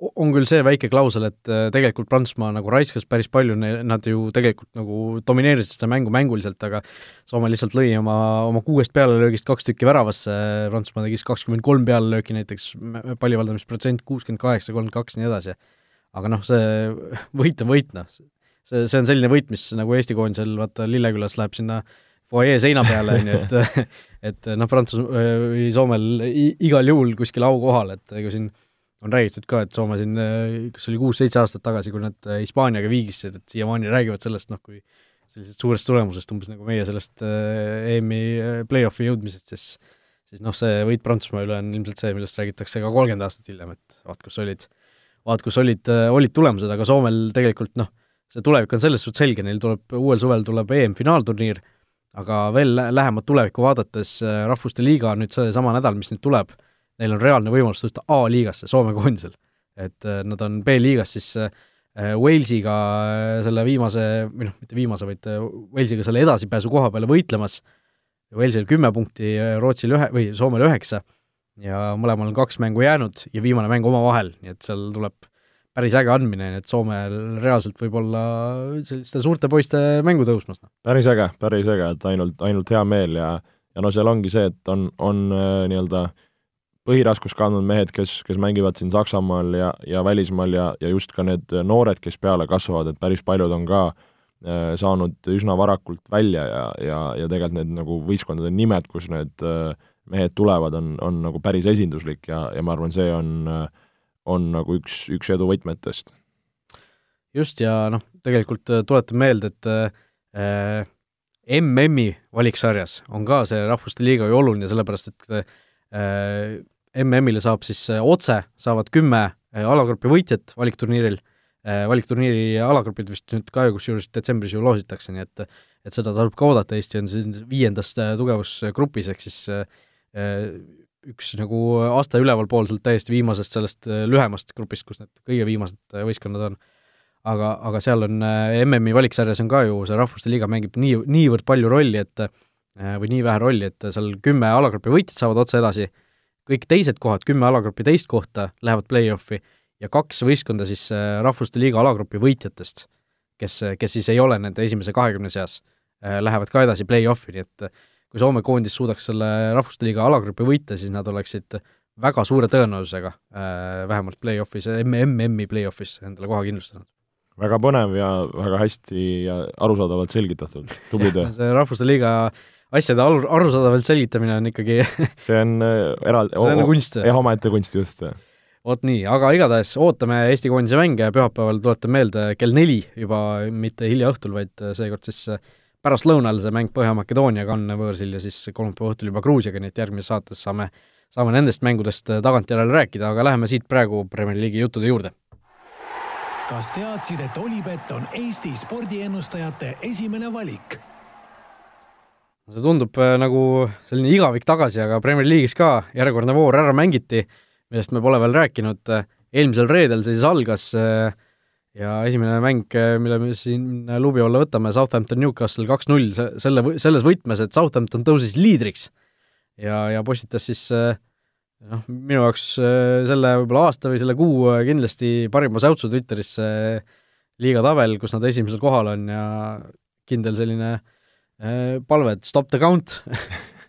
on küll see väike klausel, et äh, tegelikult Prantsusmaa nagu raiskas päris palju, nad ju tegelikult nagu domineerisid seda mängu mänguliselt, aga Soome lihtsalt lõi oma, oma kuuest pealelöögist kaks tükki väravasse, Prantsusmaa tegi siis kakskümmend kolm pealelööki näiteks, palli valdamisprotsent kuuskümmend kaheksa, kolmkümmend kaks ja nii edasi. aga noh, see [LAUGHS] võit on võit, noh. see, see on selline võit, mis nagu Eesti koondisel, vaata Lillekülas läheb sinna fuajee seina peale, on ju, et [LAUGHS] et noh, Prantsus- või Soomel igal juhul kuskil aukohal, et ega siin on räägitud ka, et Soome siin, kas oli kuus-seitse aastat tagasi, kui nad äh, Hispaaniaga viigistasid, et siiamaani räägivad sellest, noh, kui sellisest suurest tulemusest, umbes nagu meie sellest äh, EM-i äh, play-off'i jõudmisest, siis siis noh, see võit Prantsusmaa üle on ilmselt see, millest räägitakse ka kolmkümmend aastat hiljem, et vaat kus olid, vaat kus olid, olid tulemused, aga Soomel tegelikult noh, see tulevik on selles suhtes selge, neil tuleb, uuel suvel tuleb EM-finaalturniir, aga veel lähemat tulevikku vaadates, Rahvuste Liiga on nüüd seesama nädal, mis nüüd tuleb, neil on reaalne võimalus tõusta A-liigasse Soome koondisel. et äh, nad on B-liigas siis äh, Walesiga selle viimase, või noh, mitte viimase, vaid Walesiga selle edasipääsu koha peale võitlemas, Walesil kümme punkti, Rootsil ühe, või Soomel üheksa, ja mõlemal on kaks mängu jäänud ja viimane mäng omavahel, nii et seal tuleb päris äge andmine, nii et Soomel reaalselt võib olla selliste suurte poiste mängu tõusmas. Noh. päris äge, päris äge, et ainult, ainult hea meel ja ja no seal ongi see, et on, on äh, nii-öelda põhiraskust kandnud mehed, kes, kes mängivad siin Saksamaal ja, ja välismaal ja, ja just ka need noored, kes peale kasvavad, et päris paljud on ka äh, saanud üsna varakult välja ja, ja, ja tegelikult need nagu võistkondade nimed, kus need äh, mehed tulevad, on, on nagu päris esinduslik ja, ja ma arvan, see on, on nagu üks, üks edu võtmetest. just, ja noh, tegelikult äh, tuletan meelde, et äh, MM-i valiksarjas on ka see Rahvuste Liiga ju oluline, sellepärast et äh, MM-ile saab siis äh, otse, saavad kümme äh, alagrupi võitjat valikturniiril äh,, valikturniiri alagrupid vist nüüd ka ju kusjuures detsembris ju loositakse, nii et et seda tasub ka oodata, Eesti on siin viiendas äh, tugevusgrupis, ehk siis äh, Äh, üks nagu aste ülevalpoolselt täiesti viimasest sellest äh, lühemast grupist, kus need kõige viimased äh, võistkonnad on. aga, aga seal on MM-i valiksarjas on ka ju see Rahvuste Liiga mängib nii, niivõrd palju rolli, et või nii vähe rolli, et seal kümme alagrupi võitjat saavad otse edasi, kõik teised kohad, kümme alagrupi teist kohta lähevad play-off'i ja kaks võistkonda siis Rahvuste Liiga alagrupi võitjatest, kes, kes siis ei ole nende esimese kahekümne seas, lähevad ka edasi play-off'i, nii et kui Soome koondis suudaks selle Rahvuste Liiga alagrupi võita, siis nad oleksid väga suure tõenäosusega äh, vähemalt play-off'is, MM-i play-off'is endale koha kindlustanud. väga põnev ja väga hästi ja arusaadavalt selgitatud, tubli töö. see Rahvuste Liiga asjade aru, arusaadavalt selgitamine on ikkagi [LAUGHS] see on äh, eraldi see on kunst. jah, omaette kunst, just. vot nii, aga igatahes ootame Eesti koondise mänge ja pühapäeval tuletan meelde, kell neli juba, mitte hilja õhtul, vaid seekord siis äh, pärastlõunal see mäng Põhja-Makedooniaga on võõrsil ja siis kolmapäeva õhtul juba Gruusiaga, nii et järgmises saates saame, saame nendest mängudest äh, tagantjärele rääkida, aga läheme siit praegu Premier League'i juttude juurde. kas teadsid, et Olipet on Eesti spordiennustajate esimene valik? See tundub äh, nagu selline igavik tagasi, aga Premier League'is ka järjekordne voor ära mängiti, millest me pole veel rääkinud, eelmisel reedel see siis algas äh, ja esimene mäng, mille me siin luubi alla võtame, Southampton Newcastle kaks-null, selle, selles võtmes, et Southampton tõusis liidriks ja, ja postitas siis noh, minu jaoks selle võib-olla aasta või selle kuu kindlasti parima säutsu Twitterisse liiga tabel, kus nad esimesel kohal on ja kindel selline palve, et stop the count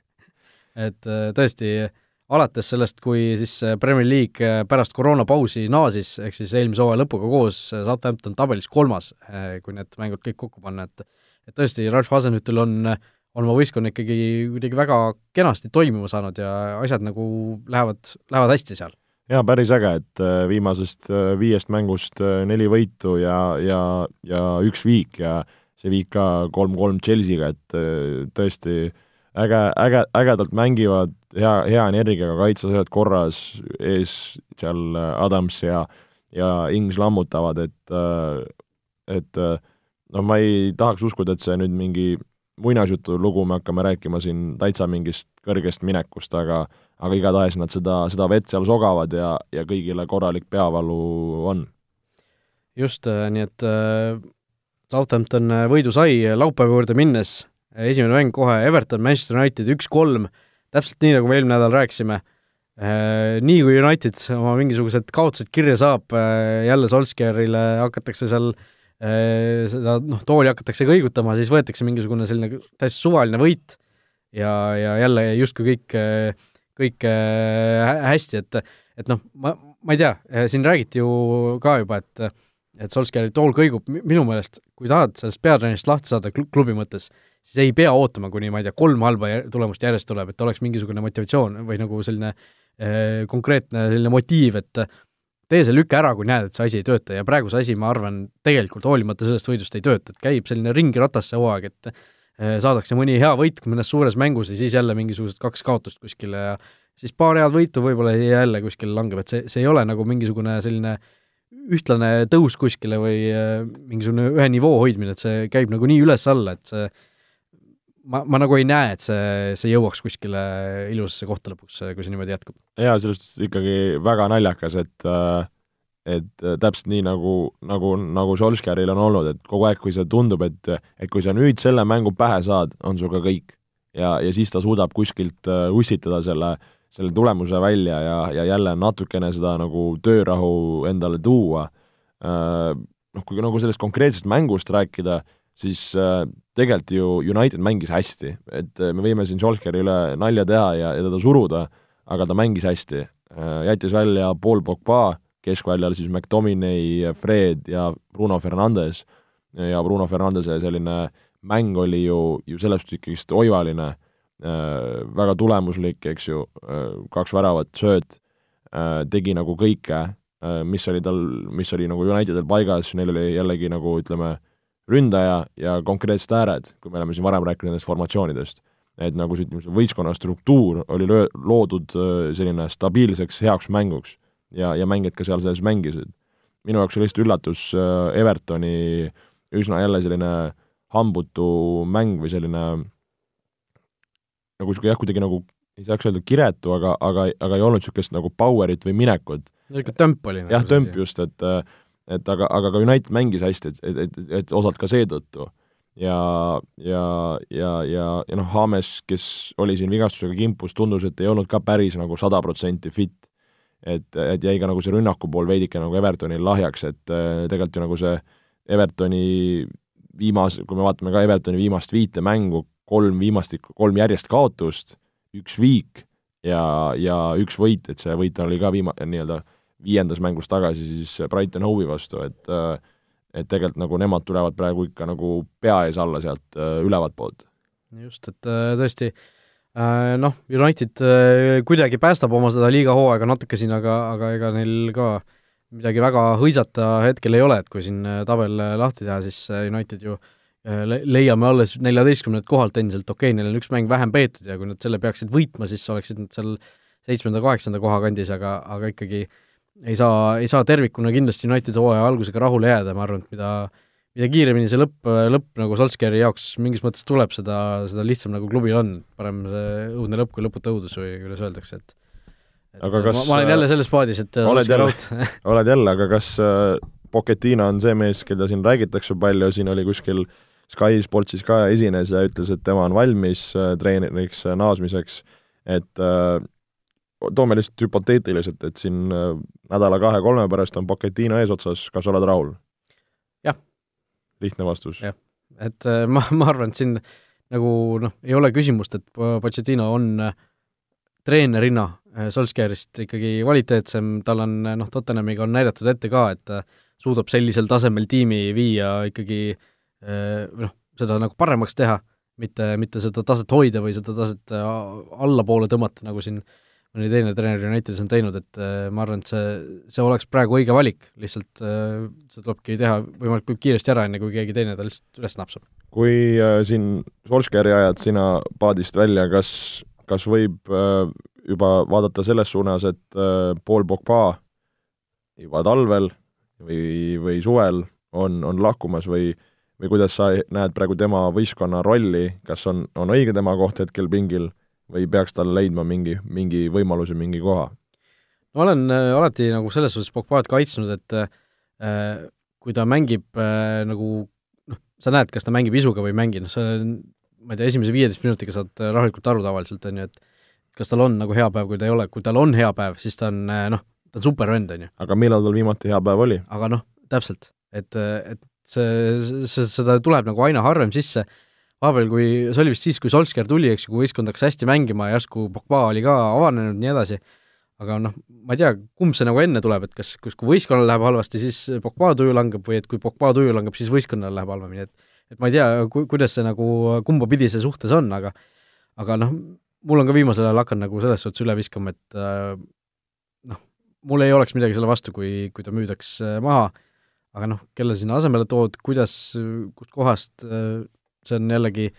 [LAUGHS] et tõesti alates sellest, kui siis Premier League äh, pärast koroonapausi naasis, ehk siis eelmise hooaja lõpuga koos, äh, Southampton tabelis kolmas, äh, kui need mängud kõik kokku panna, et et tõesti, Ralf Hasenhüttel on, on oma võistkonna ikkagi kuidagi väga kenasti toimima saanud ja asjad nagu lähevad, lähevad hästi seal. jaa, päris äge, et viimasest viiest mängust neli võitu ja, ja, ja üks viik ja see viik ka kolm-kolm Chelsea'ga, et tõesti äge, äge, ägedalt mängivad, hea, hea energiaga, kaitsesõjad korras, ees seal äh, Adams ja ja Ings lammutavad, et äh, et äh, no ma ei tahaks uskuda, et see nüüd mingi muinasjutu lugu me hakkame rääkima siin täitsa mingist kõrgest minekust, aga aga igatahes nad seda, seda vett seal sogavad ja, ja kõigile korralik peavalu on. just, nii et Southampton võidu sai, laupäeva juurde minnes. Esimene mäng kohe Everton, Manchester United üks-kolm, täpselt nii, nagu me eelmine nädal rääkisime, äh, nii kui United oma mingisugused kaotused kirja saab, äh, jälle Solskjaerile hakatakse seal äh, seda noh, tooli hakatakse kõigutama, siis võetakse mingisugune selline täiesti suvaline võit ja, ja jälle justkui kõik, kõik hästi, et et noh, ma, ma ei tea, siin räägiti ju ka juba, et et Solskjaeri tool kõigub, minu meelest, kui tahad sellest peatreenerist lahti saada klubi mõttes, siis ei pea ootama, kuni ma ei tea, kolm halba tulemust järjest tuleb, et oleks mingisugune motivatsioon või nagu selline äh, konkreetne selline motiiv, et tee see lüke ära, kui näed, et see asi ei tööta. Ja praegu see asi, ma arvan, tegelikult hoolimata sellest võidust ei tööta, et käib selline ringratas see hooaeg, et äh, saadakse mõni hea võit mõnes suures mängus ja siis jälle mingisugused kaks kaotust kuskile ja siis paar head võitu võib-olla jälle kuskile langeb, et see, see ei ole nagu mingisugune selline ühtlane tõus kuskile või äh, mingisugune ühe nivoo hoidmine, et see käib nagu nii üles-alla, et see ma, ma nagu ei näe, et see, see jõuaks kuskile ilusasse kohta lõpuks, kui see niimoodi jätkub. jaa, selles suhtes ikkagi väga naljakas, et äh, et äh, täpselt nii, nagu, nagu, nagu Solskjaeril on olnud, et kogu aeg, kui see tundub, et et kui sa nüüd selle mängu pähe saad, on sul ka kõik. ja, ja siis ta suudab kuskilt äh, ussitada selle, selle tulemuse välja ja, ja jälle natukene seda nagu töörahu endale tuua. Äh, noh, kui nagu sellest konkreetsest mängust rääkida, siis tegelikult ju United mängis hästi, et me võime siin Solskjaeri üle nalja teha ja, ja teda suruda, aga ta mängis hästi. jättis välja Paul Pogba, keskväljal siis McDominay, Fred ja Bruno Fernandes ja Bruno Fernandese selline mäng oli ju, ju selles suhtes ikkagist oivaline äh,, väga tulemuslik, eks ju äh,, kaks väravat, sööt äh,, tegi nagu kõike äh,, mis oli tal, mis oli nagu Unitedil paigas, neil oli jällegi nagu ütleme, ründaja ja konkreetsed ääred, kui me oleme siin varem rääkinud nendest formatsioonidest. et nagu see, ütleme, see võistkonna struktuur oli löö-, loodud äh, selline stabiilseks heaks mänguks ja, ja mängijad ka seal sees mängisid. minu jaoks oli lihtsalt üllatus äh, Evertoni üsna jälle selline hambutu mäng või selline nagu niisugune jah, kuidagi nagu ei saaks öelda kiretu, aga, aga, aga ei olnud niisugust nagu power'it või minekut. niisugune tömp oli. jah, tömp just, et et aga, aga ka United mängis hästi, et, et, et, et osalt ka seetõttu. ja, ja, ja, ja, ja noh, Hames, kes oli siin vigastusega kimpus, tundus, et ei olnud ka päris nagu sada protsenti fit et, et jäi ka nagu see rünnaku pool veidike nagu Evertonil lahjaks, et äh, tegelikult ju nagu see Evertoni viimas, kui me vaatame ka Evertoni viimast viite mängu, kolm viimastikku, kolm järjest kaotust, üks viik ja, ja üks võit, et see võit oli ka viima-, nii-öelda viiendas mängus tagasi siis Brighton Hove'i vastu, et äh, et tegelikult nagu nemad tulevad praegu ikka nagu pea ees alla sealt äh, ülevalt poolt. just, et tõesti äh, Äh, noh, United äh, kuidagi päästab oma seda liiga hooaega natuke siin, aga, aga ega neil ka midagi väga hõisata hetkel ei ole, et kui siin äh, tabel lahti teha, siis United ju leiame alles neljateistkümnendat kohalt endiselt, okei okay,, neil on üks mäng vähem peetud ja kui nad selle peaksid võitma, siis oleksid nad seal seitsmenda-kaheksanda koha kandis, aga, aga ikkagi ei saa, ei saa tervikuna kindlasti Unitedi hooaja algusega rahule jääda, ma arvan, et mida mida kiiremini see lõpp, lõpp nagu Solskjaeri jaoks mingis mõttes tuleb, seda, seda lihtsam nagu klubil on, parem see õudne lõpp kui lõputu õudus või kuidas öeldakse, et aga kas ma, ma olen jälle selles paadis, et oled jälle, [LAUGHS] oled jälle, aga kas äh, Pochettino on see mees, keda siin räägitakse palju, siin oli kuskil Sky Sportsis ka esines ja ütles, et tema on valmis äh, treeneriks äh, naasmiseks, et äh, toome lihtsalt hüpoteetiliselt, et siin äh, nädala kahe-kolme pärast on Pochettino eesotsas, kas oled rahul? lihtne vastus. jah, et äh, ma, ma arvan, et siin nagu noh, ei ole küsimust, et Pochettino on äh, treenerina äh, Solskjaerist ikkagi kvaliteetsem, tal on noh, Tottenhamiga on näidatud ette ka, et suudab sellisel tasemel tiimi viia ikkagi noh, seda nagu paremaks teha, mitte, mitte seda taset hoida või seda taset allapoole tõmmata, nagu siin äh, mõni teine treener Unitedis on teinud, et äh, ma arvan, et see, see oleks praegu õige valik, lihtsalt äh, see tulebki teha võimalikult kiiresti ära, enne kui keegi teine ta lihtsalt üles napsab. kui äh, siin Solskjaeri ajad sina paadist välja, kas, kas võib äh, juba vaadata selles suunas, et äh, Paul Pogba juba talvel või, või suvel on, on lahkumas või või kuidas sa näed praegu tema võistkonna rolli, kas on, on õige tema koht hetkel pingil või peaks tal leidma mingi, mingi võimaluse, mingi koha? ma olen äh, alati nagu selles suhtes Pogbaad kaitsnud, et äh, kui ta mängib äh, nagu noh, sa näed, kas ta mängib isuga või ei mängi, noh, sa ma ei tea, esimese viieteist minutiga saad äh, rahulikult aru tavaliselt, on ju, et kas tal on nagu hea päev, kui ta ei ole, kui tal on hea päev, siis ta on äh, noh, ta on supervend, on ju. aga millal tal viimati hea päev oli? aga noh, täpselt, et, et see, see, seda tuleb nagu aina harvem sisse. Vahepeal, kui, see oli vist siis, kui Solskjaer tuli, eks ju, kui võistkond hakkas hästi mängima ja järsku Pogba oli ka avanenud ja nii edasi, aga noh, ma ei tea, kumb see nagu enne tuleb, et kas, kus, kui võistkonnal läheb halvasti, siis Pogba tuju langeb või et kui Pogba tuju langeb, siis võistkonnal läheb halvemini, et et ma ei tea, ku-, kuidas see nagu, kumba pidi see suhtes on, aga aga noh, mul on ka viimasel ajal hakanud nagu selles suhtes üle viskama, et äh, noh, mul ei oleks midagi selle vastu, kui, kui ta müüdaks äh, maha, aga noh, kelle sinna asemele tood, kuidas, kustkohast see on jällegi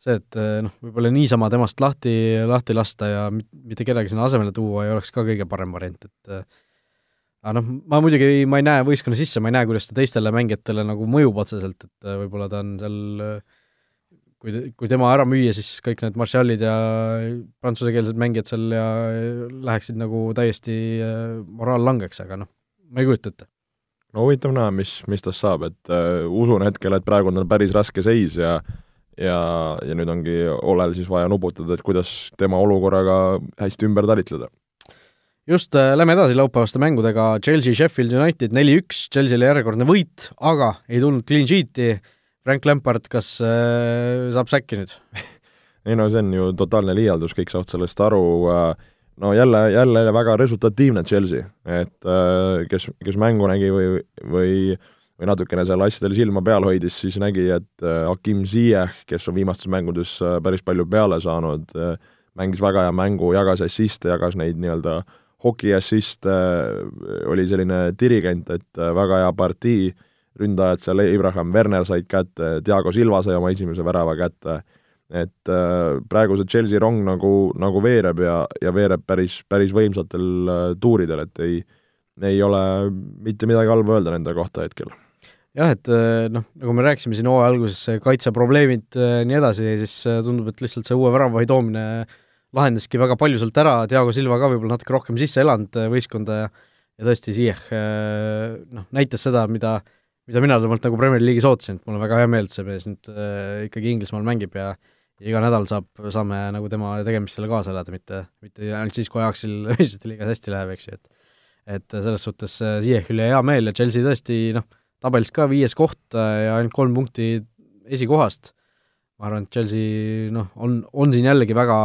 see, et noh, võib-olla niisama temast lahti, lahti lasta ja mitte kedagi sinna asemele tuua ei oleks ka kõige parem variant, et aga noh, ma muidugi ma ei näe võistkonna sisse, ma ei näe, kuidas ta teistele mängijatele nagu mõjub otseselt, et võib-olla ta on seal kui, kui tema ära müüa, siis kõik need Martialid ja prantsusekeelsed mängijad seal ja läheksid nagu täiesti moraal langeks, aga noh, ma ei kujuta ette. No huvitav näha, mis, mis tast saab, et äh, usun hetkel, et praegu on tal päris raske seis ja ja, ja nüüd ongi Olel siis vaja nuputada, et kuidas tema olukorraga hästi ümber talitleda. just äh,, lähme edasi laupäevaste mängudega, Chelsea, Sheffield United neli-üks, Chelsea'le järjekordne võit, aga ei tulnud clean sheet'i, Frank Lampard, kas äh, saab säkki nüüd? [LAUGHS] Ei no see on ju totaalne liialdus, kõik saavad sellest aru äh,, no jälle, jälle väga resultatiivne Chelsea, et äh, kes, kes mängu nägi või, või või natukene seal asjadel silma peal hoidis, siis nägi, et äh, Hakim Ziyech, kes on viimastes mängudes päris palju peale saanud, mängis väga hea mängu, jagas assiste, jagas neid nii-öelda hoki assiste, oli selline dirigent, et väga hea partii, ründajad seal, Abraham Werner said kätte, Diego Silva sai oma esimese värava kätte et äh, praegu see Chelsea rong nagu, nagu veereb ja, ja veereb päris, päris võimsatel äh, tuuridel, et ei, ei ole mitte midagi halba öelda nende kohta hetkel. jah, et äh, noh, nagu me rääkisime siin hooaja alguses, kaitseprobleemid nii edasi, siis tundub, et lihtsalt see uue väravahi toomine lahendaski väga palju sealt ära, Diego Silva ka võib-olla natuke rohkem sisse elanud võistkonda ja ja tõesti, Ziyech noh, näitas seda, mida mida mina temalt nagu Premier League'is ootasin, et mul on väga hea meel, et see mees nüüd ikkagi Inglismaal mängib ja iga nädal saab, saame nagu tema tegemistele kaasa elada, mitte, mitte ainult siis, kui Ajaxil [LAUGHS] meistrite liigas hästi läheb, eks ju, et et selles suhtes äh, Ziyechile hea meel ja Chelsea tõesti noh, tabelis ka viies koht äh, ja ainult kolm punkti esikohast, ma arvan, et Chelsea noh, on, on siin jällegi väga,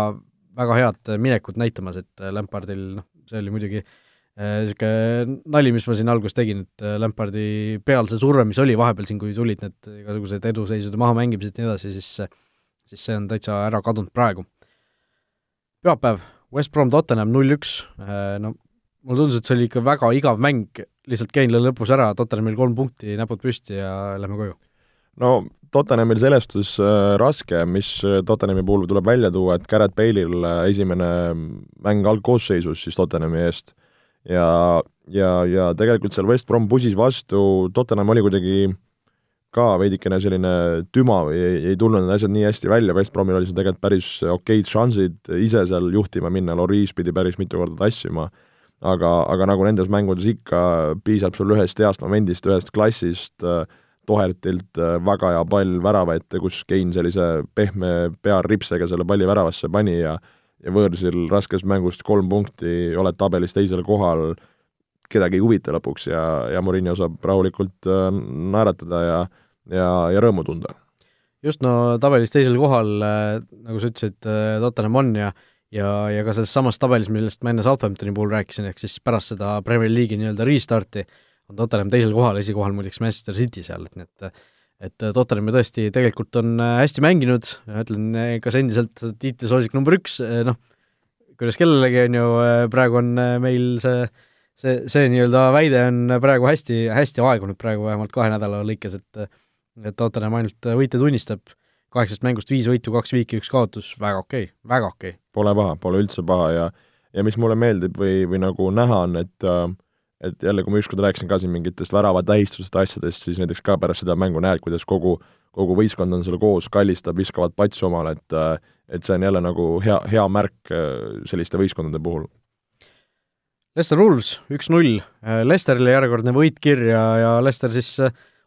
väga head minekut näitamas, et äh, Lampardil noh, see oli muidugi niisugune nali, mis ma siin alguses tegin, et Lampardi peal see surve, mis oli vahepeal siin, kui tulid need igasugused eduseisude mahamängimised ja nii edasi, siis siis see on täitsa ära kadunud praegu. pühapäev, West Brom Tottenham null-üks, äh, no mulle tundus, et see oli ikka väga igav mäng, lihtsalt Kein lõi lõpus ära, Tottenhamil kolm punkti, näpud püsti ja lähme koju. no Tottenhamil selles suhtes äh, raske, mis äh, Tottenhami puhul tuleb välja tuua, et Garrett Bale'il esimene mäng algkoosseisus siis Tottenhami eest ja, ja, ja tegelikult seal West Brom pusis vastu, Tottenham oli kuidagi ka veidikene selline tüma või ei, ei tulnud need asjad nii hästi välja, West Bromil oli seal tegelikult päris okeid šansid ise seal juhtima minna, Loris pidi päris mitu korda tassima, aga, aga nagu nendes mängudes ikka, piisab sul ühest heast momendist, ühest klassist, Tohertilt väga hea pall värava ette, kus Kein sellise pehme pearipsega selle palli väravasse pani ja ja võõrsil raskest mängust kolm punkti, oled tabelis teisel kohal, kedagi ei huvita lõpuks ja, ja Murillo saab rahulikult naeratada ja ja, ja rõõmu tunda. just, no tabelis teisel kohal, äh, nagu sa ütlesid, äh, Tottenham on ja ja, ja ka selles samas tabelis, millest ma enne Southamptoni puhul rääkisin, ehk siis pärast seda Premier League'i nii-öelda restarti, on Tottenham teisel kohal, esikohal muideks Manchester City seal, et nii et et Tottenham tõesti tegelikult on äh, hästi mänginud, ütlen, kas endiselt tiitlisoosik number üks, noh, kuidas kellelegi, on ju, praegu on meil see see, see nii-öelda väide on praegu hästi, hästi aegunud praegu vähemalt kahe nädala lõikes, et et Tottenham ainult võite tunnistab, kaheksast mängust viis võitu, kaks viiki, üks kaotus, väga okei okay,, väga okei okay.. Pole paha, pole üldse paha ja ja mis mulle meeldib või, või nagu näha on, et et jälle, kui ma ükskord rääkisin ka siin mingitest väravatähistustest, asjadest, siis näiteks ka pärast seda mängu näed, kuidas kogu, kogu võistkond on seal koos, kallistab, viskavad patsu omale, et et see on jälle nagu hea, hea märk selliste võistkondade puhul. Lester Wolves üks-null, Lesterile järjekordne võit kirja ja Lester siis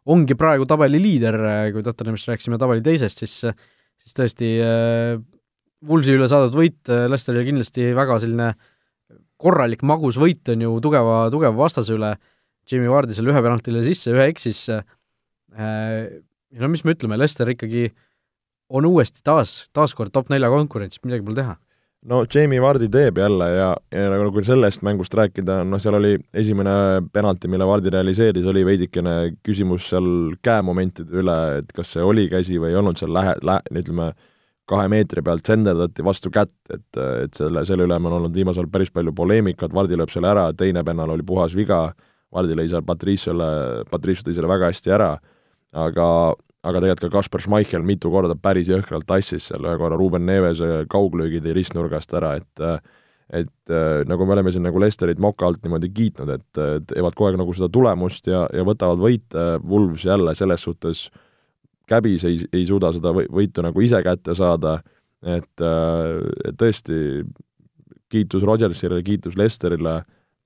ongi praegu tabeli liider, kui Tottenhamist rääkisime tabeli teisest, siis siis tõesti äh, Wolvesi üle saadud võit äh, Lesteril kindlasti väga selline korralik magus võit on ju tugeva, tugeva vastase üle, Jimmy Vardi seal ühe penaltile sisse, ühe eksis äh,, no mis me ütleme, Lester ikkagi on uuesti taas, taaskord top nelja konkurentsis, midagi pole teha no Jamie Vardi teeb jälle ja, ja nagu kui sellest mängust rääkida, noh, seal oli esimene penalti, mille Vardi realiseeris, oli veidikene küsimus seal käemomentide üle, et kas see oli käsi või ei olnud seal lähe-, lä-, ütleme, kahe meetri pealt senderdati vastu kätt, et, et selle, selle üle on olnud viimasel ajal päris palju poleemikat, Vardi lööb selle ära, teine pennal oli puhas viga, Vardi lõi seal Patriciole, Patricio tõi selle väga hästi ära, aga aga tegelikult ka Kasper Schmeichel mitu korda päris jõhkralt tassis seal, ühe korra Ruben Nevese kauglöögi tõi ristnurgast ära, et et nagu me oleme siin nagu Lesterit moka alt niimoodi kiitnud, et, teevad kogu aeg nagu seda tulemust ja, ja võtavad võite, Wolves jälle selles suhtes käbis ei, ei suuda seda võitu nagu ise kätte saada, et, tõesti kiitus Rodgersile, kiitus Lesterile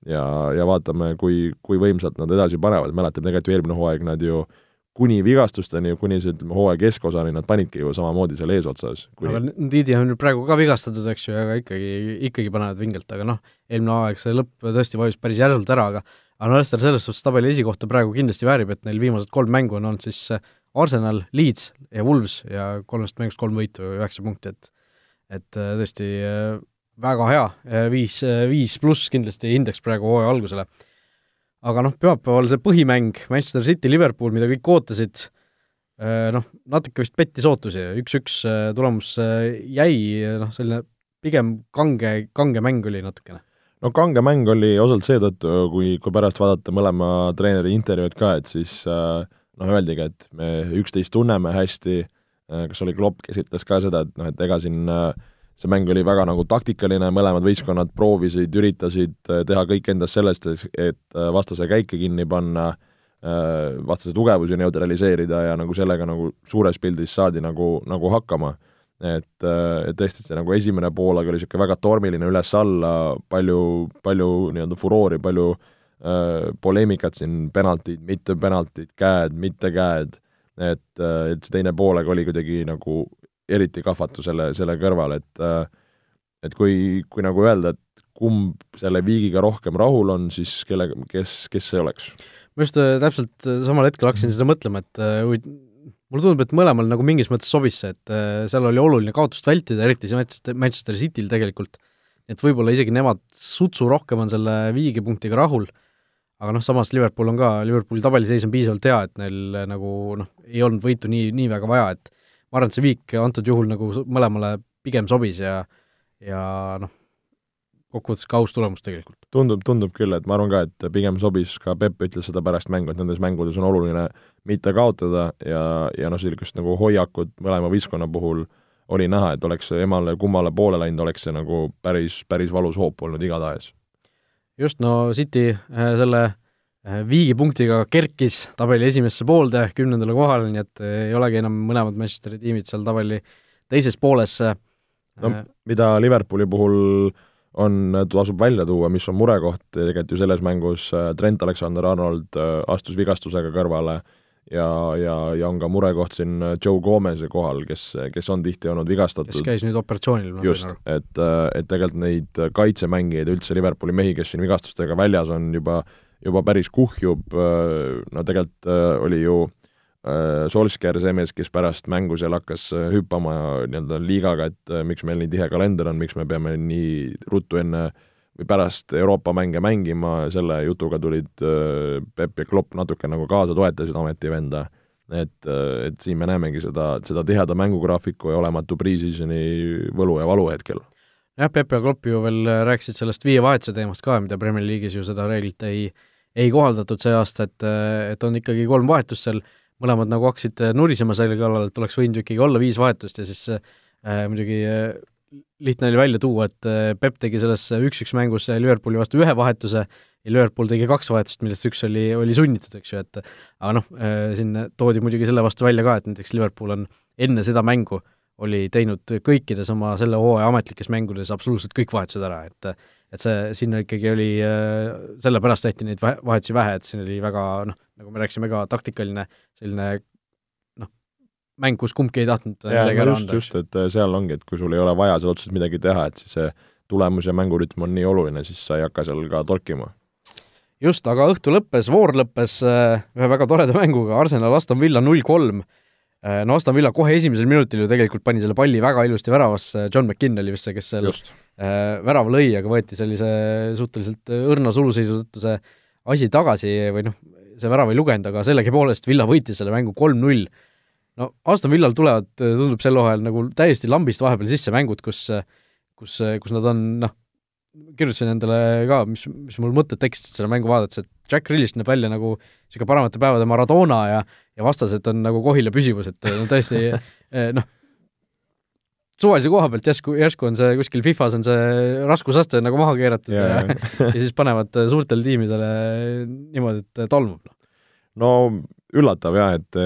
ja, ja vaatame, kui, kui võimsalt nad edasi panevad, mäletame tegelikult ju eelmine hooaeg nad ju kuni vigastusteni, kuni see, ütleme, hooaja keskosani nad panidki ju samamoodi seal eesotsas kuni.... aga Ndidi on praegu ka vigastatud, eks ju, aga ikkagi, ikkagi panevad vingelt, aga noh, eelmine hooaeg see lõpp tõesti vajus päris järsult ära, aga aga Leicester selles suhtes tabeli esikohta praegu kindlasti väärib, et neil viimased kolm mängu on olnud siis äh, Arsenal, Leeds ja Wolves ja kolmest mängust kolm võitu, üheksa punkti, et et äh, tõesti äh, väga hea, viis, viis pluss kindlasti indeks praegu hooaja algusele. Aga noh, pühapäeval see põhimäng, Manchester City, Liverpool, mida kõik ootasid, noh, natuke vist pettis ootusi, üks-üks tulemus jäi, noh, selline pigem kange, kange mäng oli natukene. No kange mäng oli osalt seetõttu, kui, kui pärast vaadata mõlema treeneri intervjuud ka, et siis äh, noh, öeldigi, et me üksteist tunneme hästi, äh, kas oli Klopp, kes ütles ka seda, et noh, et ega siin äh, see mäng oli väga nagu taktikaline, mõlemad võistkonnad proovisid, üritasid teha kõik endast sellest, et vastase käike kinni panna, vastase tugevusi neutraliseerida ja nagu sellega nagu suures pildis saadi nagu, nagu hakkama. Et, äh, et tõesti, see nagu esimene poolaeg oli niisugune väga tormiline üles-alla, palju, palju nii-öelda furoori, palju äh, poleemikat siin, penaltid, mitte penaltid, käed, mitte käed, et, äh, et see teine poolaeg oli kuidagi nagu eriti kahvatu selle, selle kõrval, et äh, et kui, kui nagu öelda, et kumb selle viigiga rohkem rahul on, siis kellega, kes, kes see oleks? ma just äh, täpselt samal hetkel hakkasin seda mõtlema, et mulle tundub, et mõlemal nagu mingis mõttes sobis see, et äh, seal oli oluline kaotust vältida, eriti see Manchester, Cityl tegelikult, et võib-olla isegi nemad sutsu rohkem on selle viigipunktiga rahul, aga noh, samas Liverpool on ka, Liverpooli tabeliseis on piisavalt hea, et neil äh, nagu noh, ei olnud võitu nii, nii väga vaja, et ma arvan, et see viik antud juhul nagu mõlemale pigem sobis ja ja noh, kokkuvõttes ka aus tulemus tegelikult. tundub, tundub küll, et ma arvan ka, et pigem sobis, ka Peep ütles seda pärast mängu, et nendes mängudes on oluline mitte kaotada ja, ja noh, sellist nagu hoiakut mõlema võistkonna puhul oli näha, et oleks emale kummale poole läinud, oleks see nagu päris, päris valus hoop olnud igatahes. just, no City äh, selle äh, viigipunktiga kerkis tabeli esimesse poolde, kümnendale kohale, nii et äh, ei olegi enam mõlemad Manchesteri tiimid seal tabeli teises pooles. no mida Liverpooli puhul on, tasub välja tuua, mis on murekoht tegelikult ju selles mängus, Trent Alexander-Arnold astus vigastusega kõrvale ja, ja, ja on ka murekoht siin Joe Gomez'i kohal, kes, kes on tihti olnud vigastatud. kes käis nüüd operatsioonil. just, et, et tegelikult neid kaitsemängijaid, üldse Liverpooli mehi, kes siin vigastustega väljas on, juba, juba päris kuhjub, no tegelikult oli ju äh, Solskjaer see mees, kes pärast mängu seal hakkas hüppama nii-öelda liigaga, et miks meil nii tihe kalender on, miks me peame nii ruttu enne äh, või pärast Euroopa mänge mängima, selle jutuga tulid äh, Peep ja Klopp natuke nagu kaasa, toetasid ametivenda. et, äh, et siin me näemegi seda, seda tiheda mängugraafiku ja olematu pre-season'i võlu ja valu hetkel. jah, Peep ja Klopp ju veel rääkisid sellest viievahetuse teemast ka, mida Premier League'is ju seda reeglit ei, ei kohaldatud see aasta, et, et on ikkagi kolm vahetust seal, mõlemad nagu hakkasid nurisema selle kallal, et oleks võinud ju ikkagi olla viis vahetust ja siis äh, muidugi äh, lihtne oli välja tuua, et äh, Peep tegi selles üks-üks mängus Liverpooli vastu ühe vahetuse ja Liverpool tegi kaks vahetust, millest üks oli, oli sunnitud, eks ju, et aga noh, äh, siin toodi muidugi selle vastu välja ka, et näiteks Liverpool on enne seda mängu oli teinud kõikides oma selle hooaja ametlikes mängudes absoluutselt kõik vahetused ära, et et see, sinna ikkagi oli, äh, sellepärast tehti neid vahetusi vähe, et siin oli väga noh, nagu me rääkisime ka, taktikaline selline mäng, kus kumbki ei tahtnud ja, midagi ära anda. just, et äh, seal ongi, et kui sul ei ole vaja seal otseselt midagi teha, et siis see tulemus ja mängurütm on nii oluline, siis sa ei hakka seal ka torkima. just, aga õhtu lõppes, voor lõppes äh, ühe väga toreda mänguga, Arsenal Aston Villa null kolm. Äh, no Aston Villa kohe esimesel minutil ju tegelikult pani selle palli väga ilusti väravasse, John McKinn oli vist see, kes seal just. värava lõi, aga võeti sellise suhteliselt õrna suluseisu tõttu see asi tagasi või noh, see värav ei lugenud, aga sellegipoolest Villa võitis selle mängu kolm-null no Aston Villal tulevad, tundub sel hooajal nagu täiesti lambist vahepeal sisse mängud, kus kus, kus nad on noh, kirjutasin endale ka, mis, mis mul mõtted tekkisid seda mängu vaadates, et Jack Grealish näeb välja nagu niisugune paremate päevade Maradona ja ja vastased on nagu Kohila püsivus, et no tõesti eh, noh, suvalise koha pealt järsku, järsku on see kuskil Fifas on see raskusaste nagu maha keeratud yeah. ja, [LAUGHS] ja siis panevad suurtele tiimidele niimoodi, et tolmub. No üllatav jah, et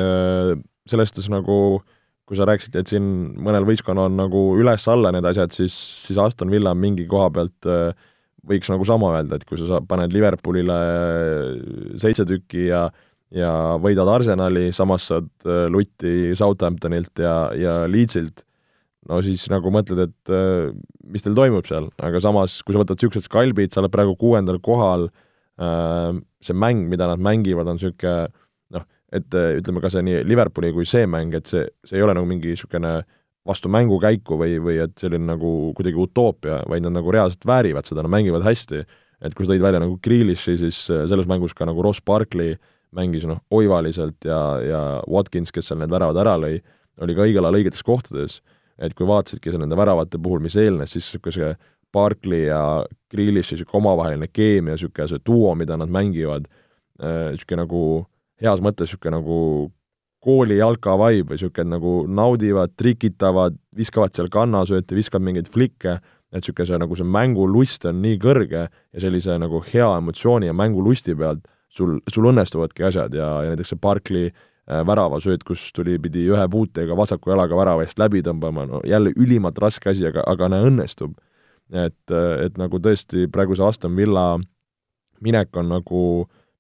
selles suhtes nagu kui sa rääkisid, et siin mõnel võistkonnal on nagu üles-alla need asjad, siis, siis Aston Villa mingi koha pealt äh, võiks nagu sama öelda, et kui sa paned Liverpoolile seitse tükki ja ja võidad Arsenali, samas saad äh, lutti Southamptonilt ja, ja Leedsilt, no siis nagu mõtled, et äh, mis teil toimub seal, aga samas, kui sa võtad niisugused skalbid, sa oled praegu kuuendal kohal, äh, see mäng, mida nad mängivad, on niisugune noh, et ütleme ka see nii Liverpooli kui see mäng, et see, see ei ole nagu mingi niisugune vastu mängukäiku või, või et selline nagu kuidagi utoopia, vaid nad nagu reaalselt väärivad seda, nad mängivad hästi. et kui sa tõid välja nagu Grealishi, siis selles mängus ka nagu Ross Barkley äh, mängis noh, oivaliselt ja, ja Watkins, kes seal need väravad ära lõi, oli ka õigel ajal õigetes kohtades, et kui vaatasidki seal nende väravate puhul, mis eelnes, siis niisugune Barkley ja Grealishi niisugune omavaheline keemia, niisugune see duo, mida nad mängivad, äh, niisugune nagu heas mõttes niisugune nagu kooli jalka vibe või niisugune nagu naudivad, trikitavad, viskavad seal kannasööte, viskavad mingeid flikke, et niisugune see nagu see mängulust on nii kõrge ja sellise nagu hea emotsiooni ja mängulusti pealt sul, sul õnnestuvadki asjad ja, ja näiteks see Barclay äh, väravasööt, kus tuli, pidi ühe puutega vasaku jalaga värava eest läbi tõmbama, no jälle ülimalt raske asi, aga, aga näe, õnnestub. et, äh, et nagu tõesti praegu see Aston Villa minek on nagu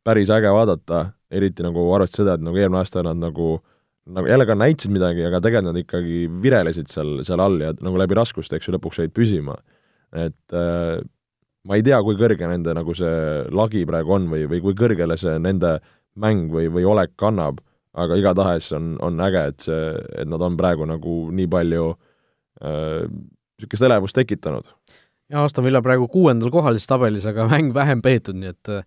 päris äge vaadata, eriti nagu arvestades seda, et nagu eelmine aasta nad nagu nagu jälle ka näitasid midagi, aga tegelikult nad ikkagi virelesid seal, seal all ja nagu läbi raskuste, eks ju, lõpuks jäid püsima. et äh, ma ei tea, kui kõrge nende nagu see lagi praegu on või, või kui kõrgele see nende mäng või, või olek kannab, aga igatahes on, on äge, et see, et nad on praegu nagu nii palju niisugust äh, elevust tekitanud. jah, Aston Villa praegu kuuendal kohal siis tabelis, aga [LAUGHS] mäng vähem peetud, nii et äh,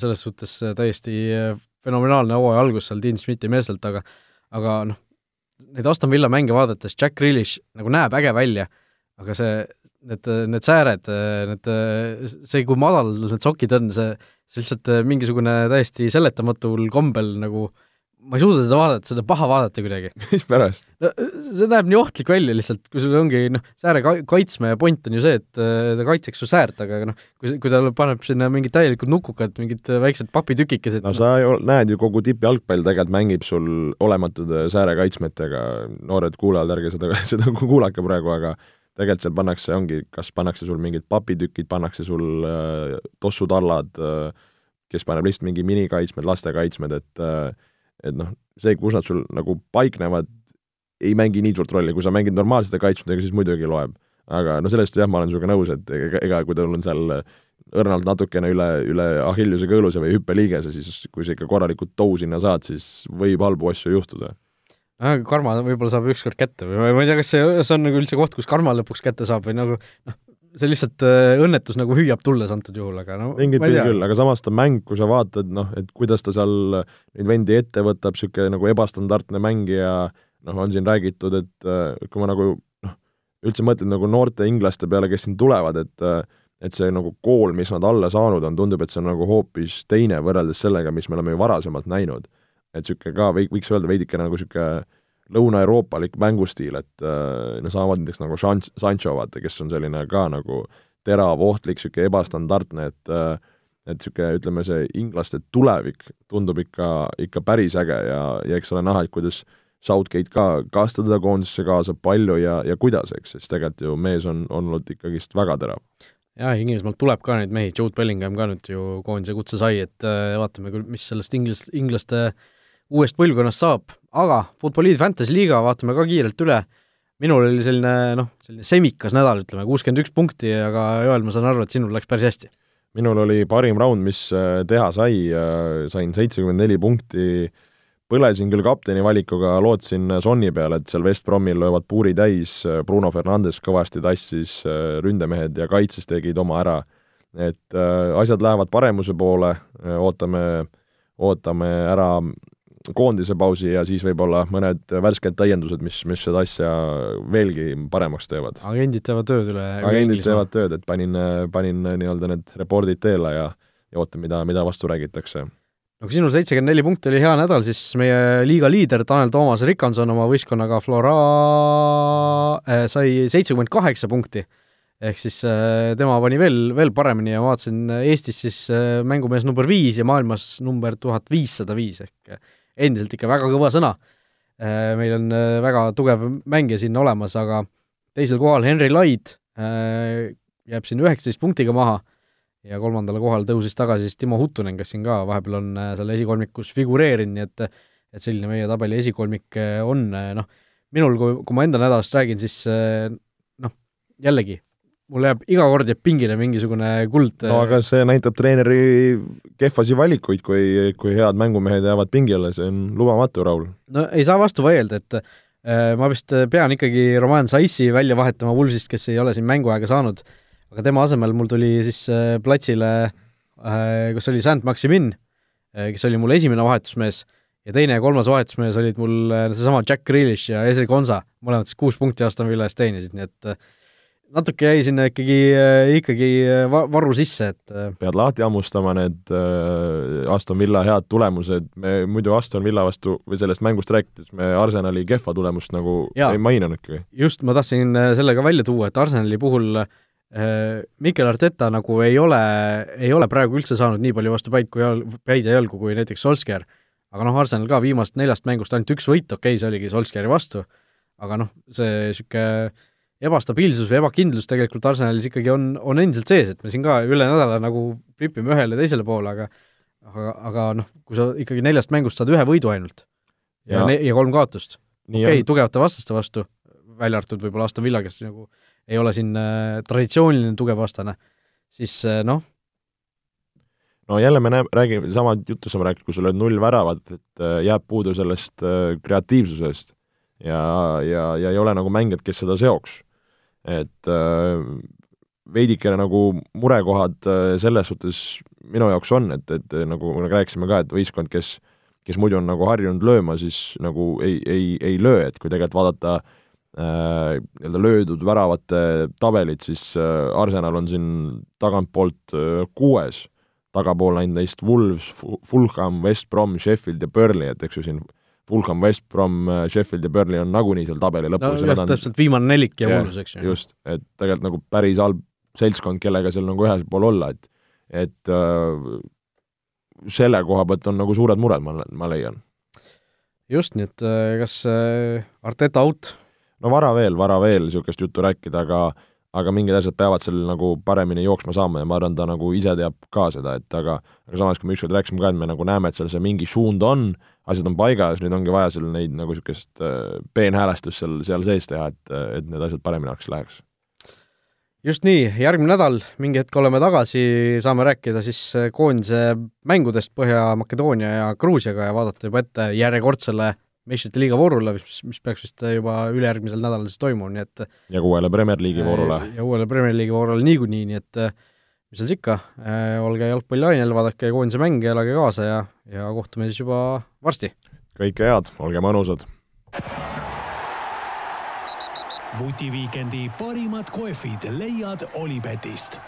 selles suhtes täiesti äh, fenomenaalne hooaja algus seal Dean Smithi meestelt, aga aga noh, neid Aston Villa mänge vaadates Jack Grealish nagu näeb äge välja, aga see need, need sääred, need, see, kui madal need sokid on, see, see lihtsalt mingisugune täiesti seletamatul kombel nagu ma ei suuda seda vaadata, seda paha vaadata kuidagi. [LAUGHS] mispärast? no see näeb nii ohtlik välja lihtsalt, kui sul ongi noh, sääre ka-, kaitsme point on ju see, et äh, ta kaitseks su säärt, aga noh, kui, kui ta paneb sinna mingid täielikud nukukad, mingid väiksed papitükikesed no sa ju näed ju, kogu tippjalgpall tegelikult mängib sul olematud säärekaitsmetega, noored kuulajad, ärge seda, [LAUGHS] seda kuulake praegu, aga tegelikult seal pannakse, ongi, kas pannakse sul mingid papitükid, pannakse sul äh, tossutallad äh,, kes paneb lihtsalt mingi minikaitsmed, lastekaitsmed, et äh, et noh, see, kus nad sul nagu paiknevad, ei mängi nii suurt rolli, kui sa mängid normaalsete kaitsmetega, siis muidugi loeb. aga no sellest jah, ma olen sinuga nõus, et ega, ega kui tal on seal õrnalt natukene üle, üle Achilleuse kõõluse või hüppeliigese, siis kui sa ikka korralikult tou sinna saad, siis võib halbu asju juhtuda karma võib-olla saab ükskord kätte või ma ei tea, kas see, see on nagu üldse koht, kus karma lõpuks kätte saab või nagu noh, see lihtsalt äh, õnnetus nagu hüüab tulles antud juhul, aga no mingit pidi küll, aga samas ta mäng, kui sa vaatad, noh, et kuidas ta seal neid vendi ette võtab, niisugune nagu ebastandardne mängija, noh, on siin räägitud, et äh, kui ma nagu noh, üldse mõtlen nagu noorte inglaste peale, kes siin tulevad, et äh, et see nagu kool, mis nad alla saanud on, tundub, et see on nagu hoopis teine võrreldes sellega, mis me oleme ju varasemalt näinud et niisugune ka või, võiks öelda veidikene nagu niisugune lõuna-euroopalik mängustiil, et äh, no samamoodi näiteks nagu San-, Sancho, vaata, kes on selline ka nagu terav, ohtlik, niisugune ebastandardne, et äh, et niisugune, ütleme, see inglaste tulevik tundub ikka, ikka päris äge ja, ja eks ole näha, et kuidas Southgate ka, kas ta teda koondisesse kaasab, palju ja, ja kuidas, eks, sest tegelikult ju mees on olnud ikkagist väga terav. jaa, Inglismaalt tuleb ka neid mehi, Jude Bellingham ka nüüd ju koondise kutse sai, et äh, vaatame küll, mis sellest inglis-, inglaste äh, uuest põlvkonnast saab, aga Futboliit Fantasy liiga vaatame ka kiirelt üle, minul oli selline noh, selline semikas nädal, ütleme, kuuskümmend üks punkti, aga Joel, ma saan aru, et sinul läks päris hästi. minul oli parim round, mis äh, teha sai, äh, sain seitsekümmend neli punkti, põlesin küll kapteni valikuga, lootsin Sonni peale, et seal West Bromil löövad puuri täis, Bruno Fernandes kõvasti tassis, äh, ründemehed ja kaitses tegid oma ära. et asjad lähevad paremuse poole, ootame, ootame ära koondise pausi ja siis võib-olla mõned värsked täiendused, mis, mis seda asja veelgi paremaks teevad. agendid teevad tööd üle agendid teevad tööd, et panin, panin nii-öelda need report'id teele ja ja ootan, mida, mida vastu räägitakse. no kui sinul seitsekümmend neli punkti oli hea nädal, siis meie liiga liider Tanel Toomas Rikanson oma võistkonnaga Flora äh, sai seitsekümmend kaheksa punkti ehk siis äh, tema pani veel, veel paremini ja ma vaatasin Eestis siis äh, mängumees number viis ja maailmas number tuhat viissada viis ehk endiselt ikka väga kõva sõna. Äh, meil on äh, väga tugev mängija siin olemas, aga teisel kohal Henry Laid äh, jääb siin üheksateist punktiga maha, ja kolmandale kohale tõusis tagasi siis Timo Huttunen, kes siin ka vahepeal on seal esikolmikus figureerinud, nii et et selline meie tabeli esikolmik on, noh, minul, kui, kui ma enda nädalast räägin, siis noh, jällegi, mul jääb, iga kord jääb pingile mingisugune kuld. no aga see näitab treeneri kehvasi valikuid, kui, kui head mängumehed jäävad pingile, see on lubamatu, Raul. no ei saa vastu vaielda, et äh, ma vist pean ikkagi Roman Saissi välja vahetama Wulfsist, kes ei ole siin mänguaega saanud, aga tema asemel mul tuli siis äh, platsile äh,, kus oli Saint-Maximin äh,, kes oli mul esimene vahetusmees, ja teine ja kolmas vahetusmees olid mul äh, seesama Jack Grealish ja Ezri Konsa, mõlemad siis kuus punkti Aston Villa eest teenisid, nii et äh, natuke jäi sinna ikkagi, äh, ikkagi äh, va-, varu sisse, et äh, pead lahti hammustama need Aston Villa head tulemused, me muidu Aston Villa vastu või sellest mängust rääkides me Arsenali kehva tulemust nagu Jaa. ei maininudki. just, ma tahtsin selle ka välja tuua, et Arsenali puhul Mikel Arteta nagu ei ole, ei ole praegu üldse saanud nii palju vastu päid kui jal-, päid ja jalgu kui näiteks Solskjaer. aga noh, Arsenal ka viimast neljast mängust ainult üks võit, okei okay,, see oligi Solskjaeri vastu, aga noh, see niisugune ebastabiilsus või ebakindlus tegelikult Arsenalis ikkagi on, on endiselt sees, et me siin ka üle nädala nagu ripime ühele ja teisele poole, aga aga, aga noh, kui sa ikkagi neljast mängust saad ühe võidu ainult ja, ja, ja kolm kaotust, okei okay,, tugevate vastaste vastu, välja arvatud võib-olla Aston Villa, kes nagu ei ole siin äh, traditsiooniline tugev vastane, siis äh, noh, no jälle me näe-, räägime, sama juttu saame rääkida, kui sa lööd null väravat, et äh, jääb puudu sellest äh, kreatiivsusest ja, ja, ja ei ole nagu mängijat, kes seda seoks et äh, veidikene nagu murekohad äh, selles suhtes minu jaoks on, et, et nagu me rääkisime ka, et võistkond, kes kes muidu on nagu harjunud lööma, siis nagu ei, ei, ei löö, et kui tegelikult vaadata äh, nii-öelda äh, löödud väravate tabelit, siis äh, Arsenal on siin tagantpoolt äh, kuues, tagapool ainult neist Wolves, Fulham, West Brom, Sheffield ja Burnley, et eks ju siin Fulham, West Brom, äh, Sheffield ja Burnley on nagunii seal tabeli lõpus no, jah, täpselt viimane nelik ja Wolves, eks ju. just, et tegelikult nagu päris halb seltskond, kellega seal nagu ühel pool olla, et et äh, selle koha pealt on nagu suured mured, ma, ma leian. just, nii et äh, kas äh, Arteta out? no vara veel, vara veel niisugust juttu rääkida, aga aga mingid asjad peavad seal nagu paremini jooksma saama ja ma arvan, ta nagu ise teab ka seda, et aga aga samas, kui me ükskord rääkisime ka, et me nagu näeme, et seal see mingi suund on, asjad on paigas, nüüd ongi vaja seal neid nagu niisugust äh, peenhäälestust seal, seal sees teha, et, et need asjad paremini oleks, läheks. just nii, järgmine nädal, mingi hetk oleme tagasi, saame rääkida siis koondise mängudest Põhja-Makedoonia ja Gruusiaga ja vaadata juba ette järjekordsele meistrite liiga voorule, mis, mis peaks vist juba ülejärgmisel nädalal siis toimuma, nii et ja uuele Premier League'i voorule. ja uuele Premier League'i voorule niikuinii, nii et mis seal siis ikka, olge jalgpalliainel, vaadake koondise mänge, elage kaasa ja, ja kohtume siis juba varsti! kõike head, olge mõnusad! vutiviikendi parimad kohvid leiad Olipetist